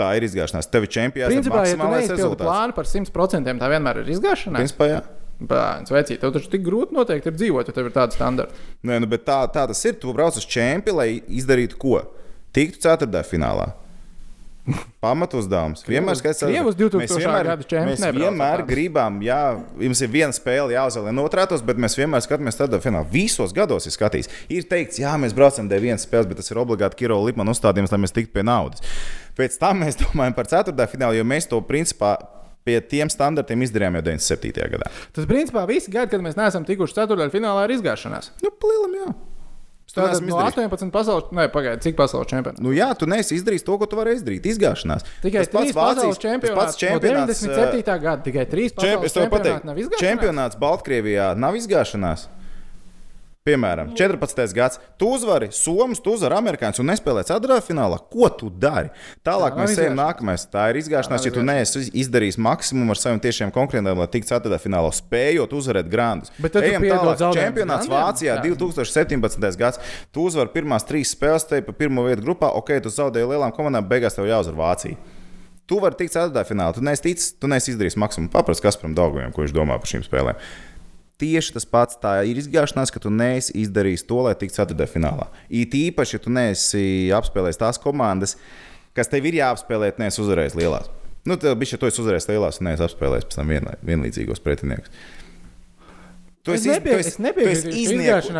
Tā ir izgāšanās. Tev ir čempions. Principā, ja tu neizpildi plānu par 100%, tā vienmēr ir izgāšanās. Principā, jā. Bērns, vecīt, tev taču tik grūti noteikti ir dzīvot, ja tev ir tāda standarta. Nē, nu, bet tā, tā tas ir. Tu brauc uz čempionu, lai izdarītu ko? Tiktu ceturtajā finālā. Pamatuzdevums. Vienmēr skaidrs, ka mēs vienmēr, mēs vienmēr gribam, jā, jums ir viena spēle jāuzvar, lai noturētos, bet mēs vienmēr skatāmies tādā finālā. Visos gados ir skatīts. Ir teikts, jā, mēs braucam dēļ vienas spēles, bet tas ir obligāti Kiro Lipmana uzstādījums, lai mēs tiktu pie naudas. Pēc tam mēs <laughs> domājam par ceturtā finālu, jo mēs to principā pie tiem standartiem izdarījām jau 97. gadā. Tas principā visi gadi, kad mēs neesam tikuši ceturtajā finālā, ir izgāšanās. Nu, plīlam, jā. Tātad no 18 pasaules, ne, pagaidi, cik pasaules čempionāts? Nu, jā, tu neesi izdarījis to, ko tu vari izdarīt. Izgāšanās. Tikai tas pats pasaules čempionāts. čempionāts no 97. gada tikai 3 pasaules izgāšanās. Čempionāts Baltkrievijā nav izgāšanās. Piemēram, 14. gads, tu uzvari Somijas, tu uzvari Amerikāņus un nespēlē ceturtajā finālā. Ko tu dari? Tālāk tā mēs ejam nākamais. Tā ir izgāšanās, ja tu neesi izdarījis maksimumu ar saviem tiešiem konkurentiem, lai tiktu ceturtajā finālā, spējot uzvarēt grandus. Bet tad ejam tālāk. Čempionāts Vācijā jā. 2017. gads. Tu uzvari pirmās trīs spēles, te pa pirmo vietu grupā, ok, tu zaudēji lielām komandām, beigās tev jāuzvar Vācija. Tu vari tikt ceturtajā finālā, tu neesi ticis, tu neesi izdarījis maksimumu. Paprast Kasparam Daugaviem, ko viņš domā par šīm spēlēm tieši tas pats. Tā ir izgāšanās, ka tu neesi izdarījis to, lai tiktu ceturtajā finālā. It īpaši, ja tu neesi apspēlējis tās komandas, kas tev ir jāapspēlē, neesi uzvarējis lielās. Nu, tev bija tu esi uzvarējis lielās un neesi apspēlējis pēc tam vienlai, vienlīdzīgos pretiniekus. Tu esi, nepie, tu esi, tu esi iznieko,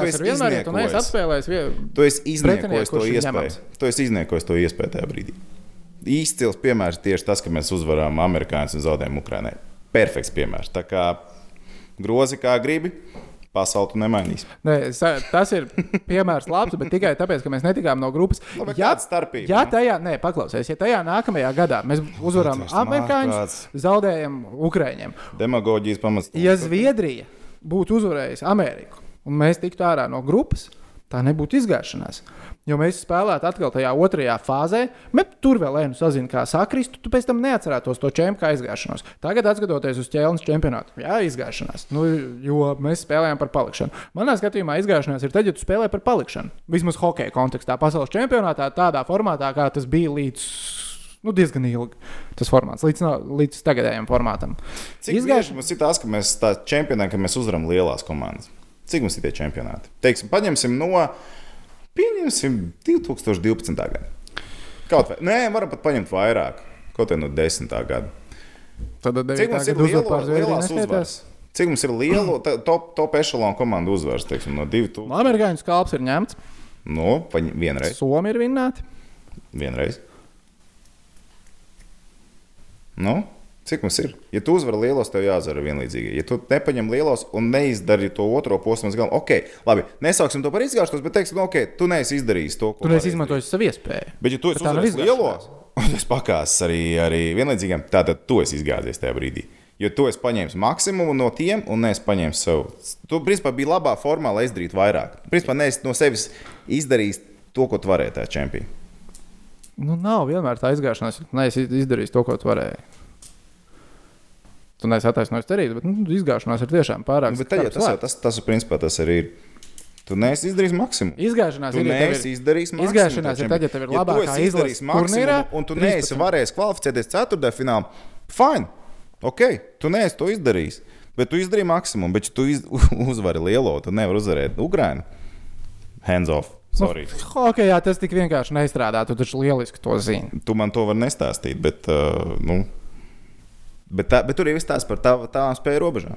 tu esi izniekojis to iespēju. Tu esi izniekojis to iespēju tajā brīdī. Izcils piemērs tieši tas, ka mēs uzvarām amerikāņus un zaudējām Ukraiņai. Perfekts piemērs. Tā kā grozi kā gribi. Pasauli nemainīs. Nē, tas ir piemērs labs, bet tikai tāpēc, ka mēs netikām no grupas. Nu, jā, starpība. Jā, tajā, nē, paklausies, ja tajā nākamajā gadā mēs uzvaram amerikāņus, zaudējam Ukraiņiem. Demagoģijas pamats. Ja Zviedrija būtu uzvarējusi Ameriku un mēs tiktu ārā no grupas, tā nebūtu izgāšanās. Jo mēs spēlētu atkal tajā otrajā fāzē, bet tur vēl vienu sazinu, kā sakristu. Tu pēc tam neatcerētos to čempionu kā izgāšanos. Tagad, skatoties uz ķēdes čempionātu, jā, izgāšanās. Nu, jo mēs spēlējām par palikšanu. Manā skatījumā izgāšanās ir tad, ja tu spēlē par palikšanu. Vismaz hokeja kontekstā, pasaules čempionātā, tādā formātā, kā tas bija līdz nu, diezgan ilgi. Tas formāts līdz, līdz tagadējiem formātam. Cik Izgājuši... mums ir tas, ka mēs tā čempionā, ka mēs uzvaram lielās komandas? Cik mums ir tie čempionāti? Teiksim, paņemsim no Pieņemsim 2012. gada. Kaut vai nē, varam pat paņemt vairāk, kaut vai no 10. gada. Tad cik mums ir lielo, lielās uzvaras? Cik mums ir lielo <clears throat> top, top ešalonu komandu uzvaras, teiksim, no 2000? Amerikāņu skalps ir ņemts. Nu, vienreiz. Somi ir vinnēti. Vienreiz. Nu? Cik mums ir? Ja tu uzvari lielos, tev jāzara vienlīdzīgi. Ja tu nepaņem lielos un neizdari to otro posmu, tad ok, labi, nesauksim to par izgāšanos, bet teiksim, ok, tu neesi izdarījis to, ko tu neesi izmantojis savu iespēju. Bet, ja tu esi uzvarējis lielos, tas pakās arī, arī vienlīdzīgiem, tad tu esi izgāzies tajā brīdī. Jo tu esi paņēmis maksimumu no tiem, un neesi paņēmis savu. Tu, principā, biji labā formā, lai izdarītu vairāk. Principā, neesi no sevis izdarījis to, ko tu varēji tajā čempionā. Nu, nav vienmēr tā izgāšanās, ka neesi izdarījis to, ko tu varēji. Tu neesi attaisnojis cerības, bet nu, izgāšanās ir tiešām pārāk. Bet tajā, tas, tas, tas, principā, tas arī ir. Tu neesi izdarījis maksimumu. Izgāšanās tu ir. Neesi izdarījis maksimumu. Izgāšanās ir tad, ja tev ir labākā ja izlase turnīrā. Un tu neesi varējis kvalificēties ceturtajā finālā. Fine. Ok, tu neesi to izdarījis. Bet tu izdarīji maksimumu. Bet, ja tu iz, <laughs> uzvari lielo, tu nevari uzvarēt Ukraiņu. Hands off. Nu, Sorry. Nu, hokejā tas tik vienkārši neizstrādā. Tu taču lieliski to zini. Tu man to vari nestāstīt. Bet, uh, nu, Bet, tā, bet tur ir viss tās par tā, tām spēju robežām.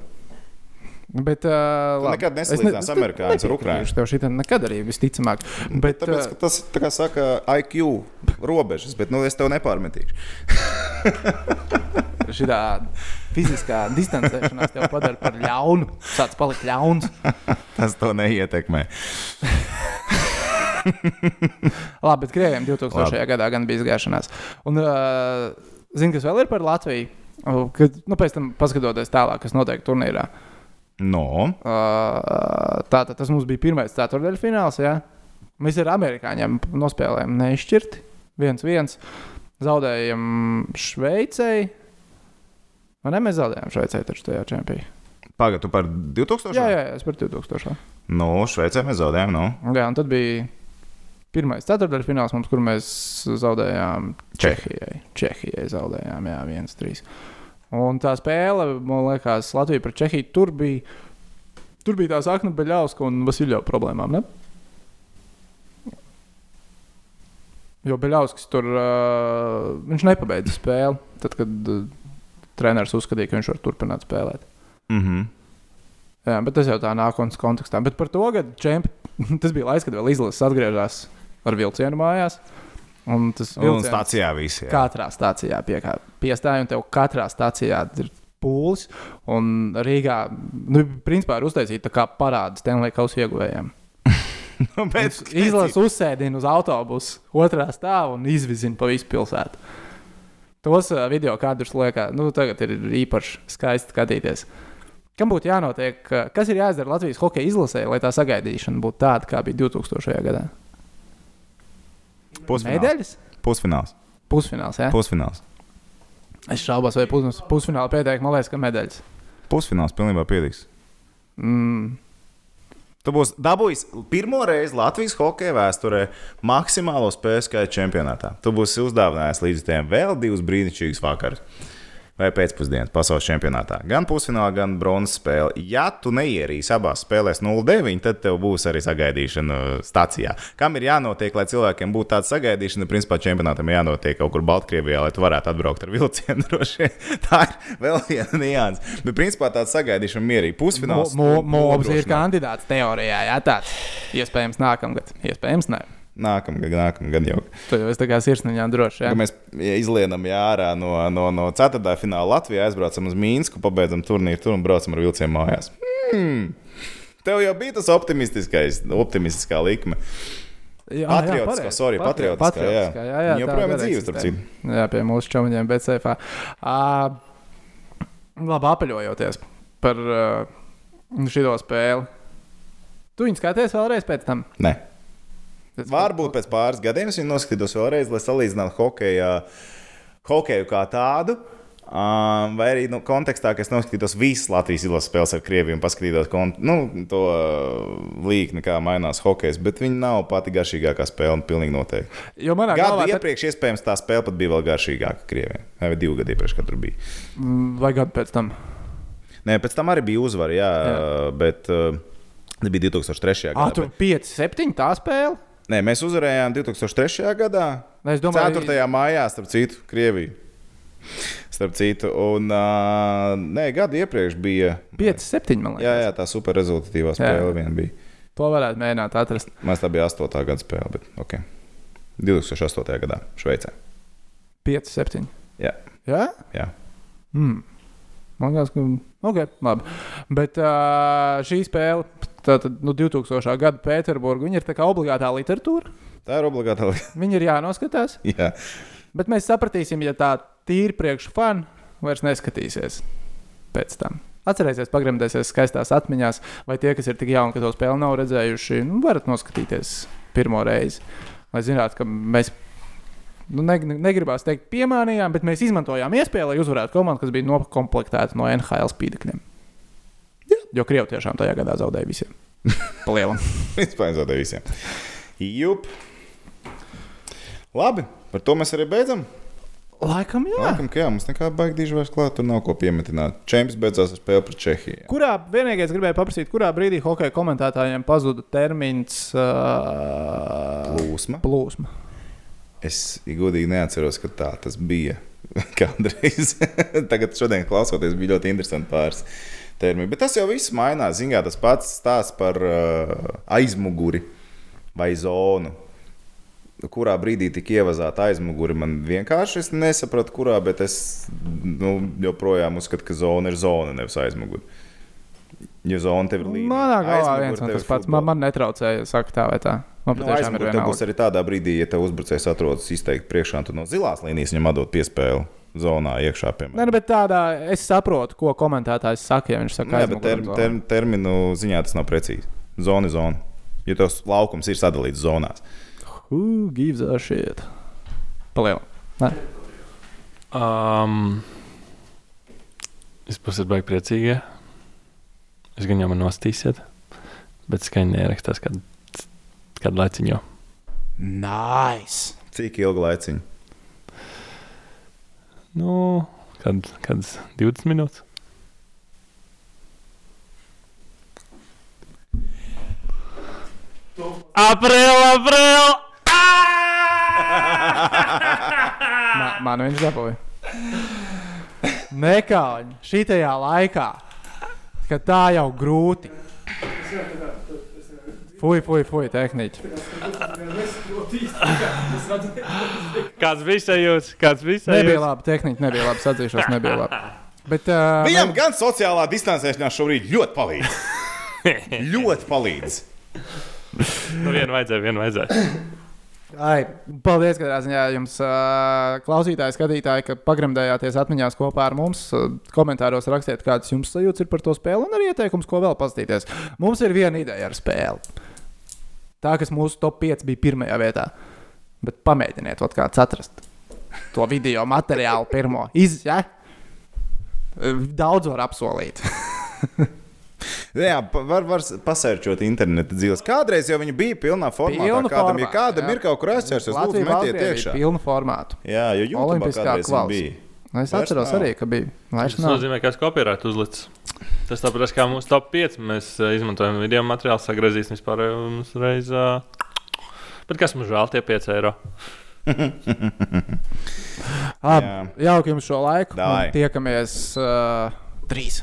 Bet, uh, labi, nekad nesalīdzinās ne, amerikāņus ar ukrāņiem. Tev šī nekad arī visticamāk. Bet, Tāpēc, tas, tā kā saka, IQ robežas, bet nu, es tev nepārmetīšu. <laughs> šī fiziskā distancēšanās tev padara par ļaunu. Sāc palikt ļauns. tas to neietekmē. <laughs> labi, bet Krievijam 2000. Labi. gadā gan bija izgāšanās. Un, uh, zini, kas vēl ir par Latviju? Kad, nu, pēc tam paskatoties tālāk, kas notiek turnīrā. No. Uh, Tātad tas mums bija pirmais ceturdaļfināls. Ja? Mēs ar amerikāņiem nospēlējām neizšķirti. viens viens. Zaudējām Šveicei. Vai ne? Mēs zaudējām Šveicei taču tajā čempionā. Pagaidu par 2000. Jā, jā, jā, es par 2000. No Šveicē mēs zaudējām. No. Jā, un tad bija pirmais ceturdaļfināls, mums, kur mēs zaudējām Čehijai. Čehijai zaudējām, jā, 1-3. Un tā spēle, man liekas, Latvija pret Čehiju tur bija. Tur bija tā sakna Beļauska un Vasiljova problēmām. Ne? Jo Beļauskas tur uh, viņš nepabeidza spēli. Tad, kad uh, treneris uzskatīja, ka viņš var turpināt spēlēt. Mm -hmm. Jā, bet tas jau tā nākotnes kontekstā. Bet par to, ka čempi... <laughs> tas bija laiks, kad vēl izlases atgriežas ar vilcienu mājās. Un tas ir stācijā visi. Jā. Katrā stācijā piestāja, un tev katrā stācijā ir pūlis. Un Rīgā, nu, principā ir uztaisīta kā parāda Stanley Kausa ieguvējiem. <laughs> nu, Izlases uzsēdina uz autobusu otrā stāvā un izvizina pa visu pilsētu. Tos video kadrus liekas, nu, tagad ir īpaši skaisti skatīties. Kam būtu jānotiek, kas ir jāizdara Latvijas hokeja izlasē, lai tā sagaidīšana būtu tāda, kā bija 2000. gadā? Pusfināls. Medaļas? Pusfināls. Pusfināls, jā. Pusfināls. Es šaubos, vai pus, pusfināla pietiek, man liekas, ka medaļas. Pusfināls pilnībā pietiks. Mm. Tu būsi dabūjis pirmo reizi Latvijas hokeja vēsturē maksimālo spēļu skaitu čempionātā. Tu būsi uzdāvinājis līdz tiem vēl divus brīnišķīgus vakarus vai pēcpusdienas pasaules čempionātā. Gan pusfinālā, gan bronzas spēle. Ja tu neierīsi abās spēlēs 0-9, tad tev būs arī sagaidīšana stācijā. Kam ir jānotiek, lai cilvēkiem būtu tāda sagaidīšana? Principā čempionātam jānotiek kaut kur Baltkrievijā, lai tu varētu atbraukt ar vilcienu. <laughs> Tā ir vēl viena nianses. Bet principā tāda sagaidīšana mierīgi. Pusfināls. Mūks ir kandidāts teorijā, jā, tāds. Iespējams, nākamgad. Iespējams, ne. Nākamgad, nākamgad jau. Tu jau esi tā kā sirsniņā droši. Ja mēs izlienam ārā no, no, no 4. fināla Latvijā, aizbraucam uz Mīnsku, pabeidzam turnīru tur un braucam ar vilcienu mājās. Hmm. Tev jau bija tas optimistiskais, optimistiskā likme. Jā, patriotiskā, jā, sorry, patriotiskā. patriotiskā jā, jā, jā joprojām ir dzīves, starp citu. Jā, pie mūsu čauņiem, ceļā. Uh, labi, apaļojoties par uh, šo spēli. Tu viņu skaties vēlreiz pēc tam? Nē. Varbūt pēc pāris gadiem es viņu noskatītos vēlreiz, lai salīdzinātu hokeju, hokeju kā tādu. Um, vai arī nu, kontekstā, ka es noskatītos visas Latvijas izlases spēles ar Krieviju un paskatītos nu, to līkni, kā mainās hokejs. Bet viņi nav pati garšīgākā spēle, pilnīgi noteikti. Jo manā gadu galvā, iepriekš, tad... iespējams, tā spēle pat bija vēl garšīgāka Krievijai. Vai divu gadu iepriekš, kad tur bija. Mm, vai gadu pēc tam? Nē, pēc tam arī bija uzvara, jā, jā. bet uh, bija 2003. gadā. Ah, tur bija 5, 7 tā spēle. Nē, mēs uzvarējām 2003. gadā. Es domāju, 4. Arī... maijā, starp citu, Krieviju. Starp citu, un uh, nē, gadu iepriekš bija 5, 7. Man liekas, jā, jā, tā super rezultatīvā spēle vien bija. To varētu mēģināt atrast. Mēs tā bija 8. gada spēle, bet ok. 2008. gadā Šveicē. 5, 7. Jā. Jā? Jā. Mm. Man liekas, ka. Ok, labi. Bet uh, šī spēle Tātad nu, 2000. gada Pēterburgā viņa ir tā kā obligātā literatūra. Tā ir obligātā literatūra. Viņa ir jānoskatās. <laughs> Jā. Bet mēs sapratīsim, ja tā tīri priekš fanu vairs neskatīsies pēc tam. Atcerieties, pagremdēsies skaistās atmiņās, vai tie, kas ir tik jauni, ka to spēli nav redzējuši, nu, varat noskatīties pirmo reizi. Lai zinātu, ka mēs nu, ne, negribās teikt, piemānījām, bet mēs izmantojām iespēju, lai uzvarētu komandu, kas bija nokomplektēta no NHL spīdekļiem. Jo Krievija tiešām tajā gadā zaudēja visiem. Palielam. <laughs> Vispār zaudēja visiem. Jup. Labi, par to mēs arī beidzam. Laikam, jā. Laikam, ka jā, mums nekā baigi diži vairs klāt, tur nav ko piemetināt. Čempions beidzās ar spēli pret Čehiju. Kurā, vienīgais gribēju paprasīt, kurā brīdī hokeja komentētājiem pazuda termins uh, plūsma? plūsma. Es godīgi neatceros, ka tā tas bija <laughs> kādreiz. Tagad, šodien klausoties, bija ļoti interesanti pāris terminu. Bet tas jau viss mainās. Zinām, tas pats stāsts par uh, aizmuguri vai zonu. Kurā brīdī tika ievazāta aizmugure, man vienkārši nesapratu, kurā, bet es nu, joprojām uzskatu, ka zona ir zona, nevis aizmugure. Jo zona tev ir līnija. Manā galvā viens un tas pats. Man, man netraucēja, saka tā vai tā. Man nu, aizmugure tev būs arī tādā brīdī, ja tev uzbrucējs atrodas izteikti priekšā, tu no zilās līnijas viņam atdod piespēli zonā iekšā. Piemēram. Nē, nu, bet tādā es saprotu, ko komentētājs saka. Ja viņš saka, ka ter, ter, terminu ziņā tas nav precīzi. Zona ir zona. Jo tas laukums ir sadalīts zonās. Who gives a shit? Palielināt. Um, es būšu baigi priecīgi. Es gan jau man nostīsiet, bet skaņa neierakstās kādu, kādu laiciņu. Nice! Cik ilgu laiciņu? Nu, kad, kādas 20 minūtes. April, april! <laughs> Man, man viņš dabūja. Nekauņi šitajā laikā, kad tā jau grūti. Fui, fui, fui, tehniķi. Kāds bija sajūts? Kāds bija sajūts? Nebija labi, tehniķi nebija labi, atzīšos, nebija labi. Bet, uh, Viņam man... gan sociālā distancēšanās šobrīd ļoti palīdz. <laughs> ļoti palīdz. nu, vienu vajadzēja, vienu vajadzēja. Ai, paldies, ka ziņā jums, klausītāji, skatītāji, ka pagremdējāties atmiņās kopā ar mums. Komentāros rakstiet, kādas jums sajūtas ir par to spēli un arī ieteikums, ko vēl paskatīties. Mums ir viena ideja ar spēli. Tā, kas mūsu top 5 bija pirmajā vietā. Bet pamēģiniet, kāds atrast to video materiālu pirmo. Iz, ja? Daudz var apsolīt. <laughs> Jā, var, var pasērčot internetu dzīves. Kādreiz jau viņi bija pilnā formātā. Pilnu kādam, formātu, ja kādam jā. ir kaut kur aizķersies, lūdzu, metiet iekšā. Pilnu formātu. Jā, jo YouTube kādreiz bija. Nu, es Vairs atceros nav. arī, ka bija. Vairs Tas nav. nozīmē, ka es kopierētu uzlicis. Tas tāpēc, kā mūsu top 5 mēs uh, izmantojam video materiālu, sagrozīsim vispār uzreiz. Uh, bet kas mums žēl tie 5 eiro? <laughs> Labi, jauki jums šo laiku. Tiekamies uh, drīz.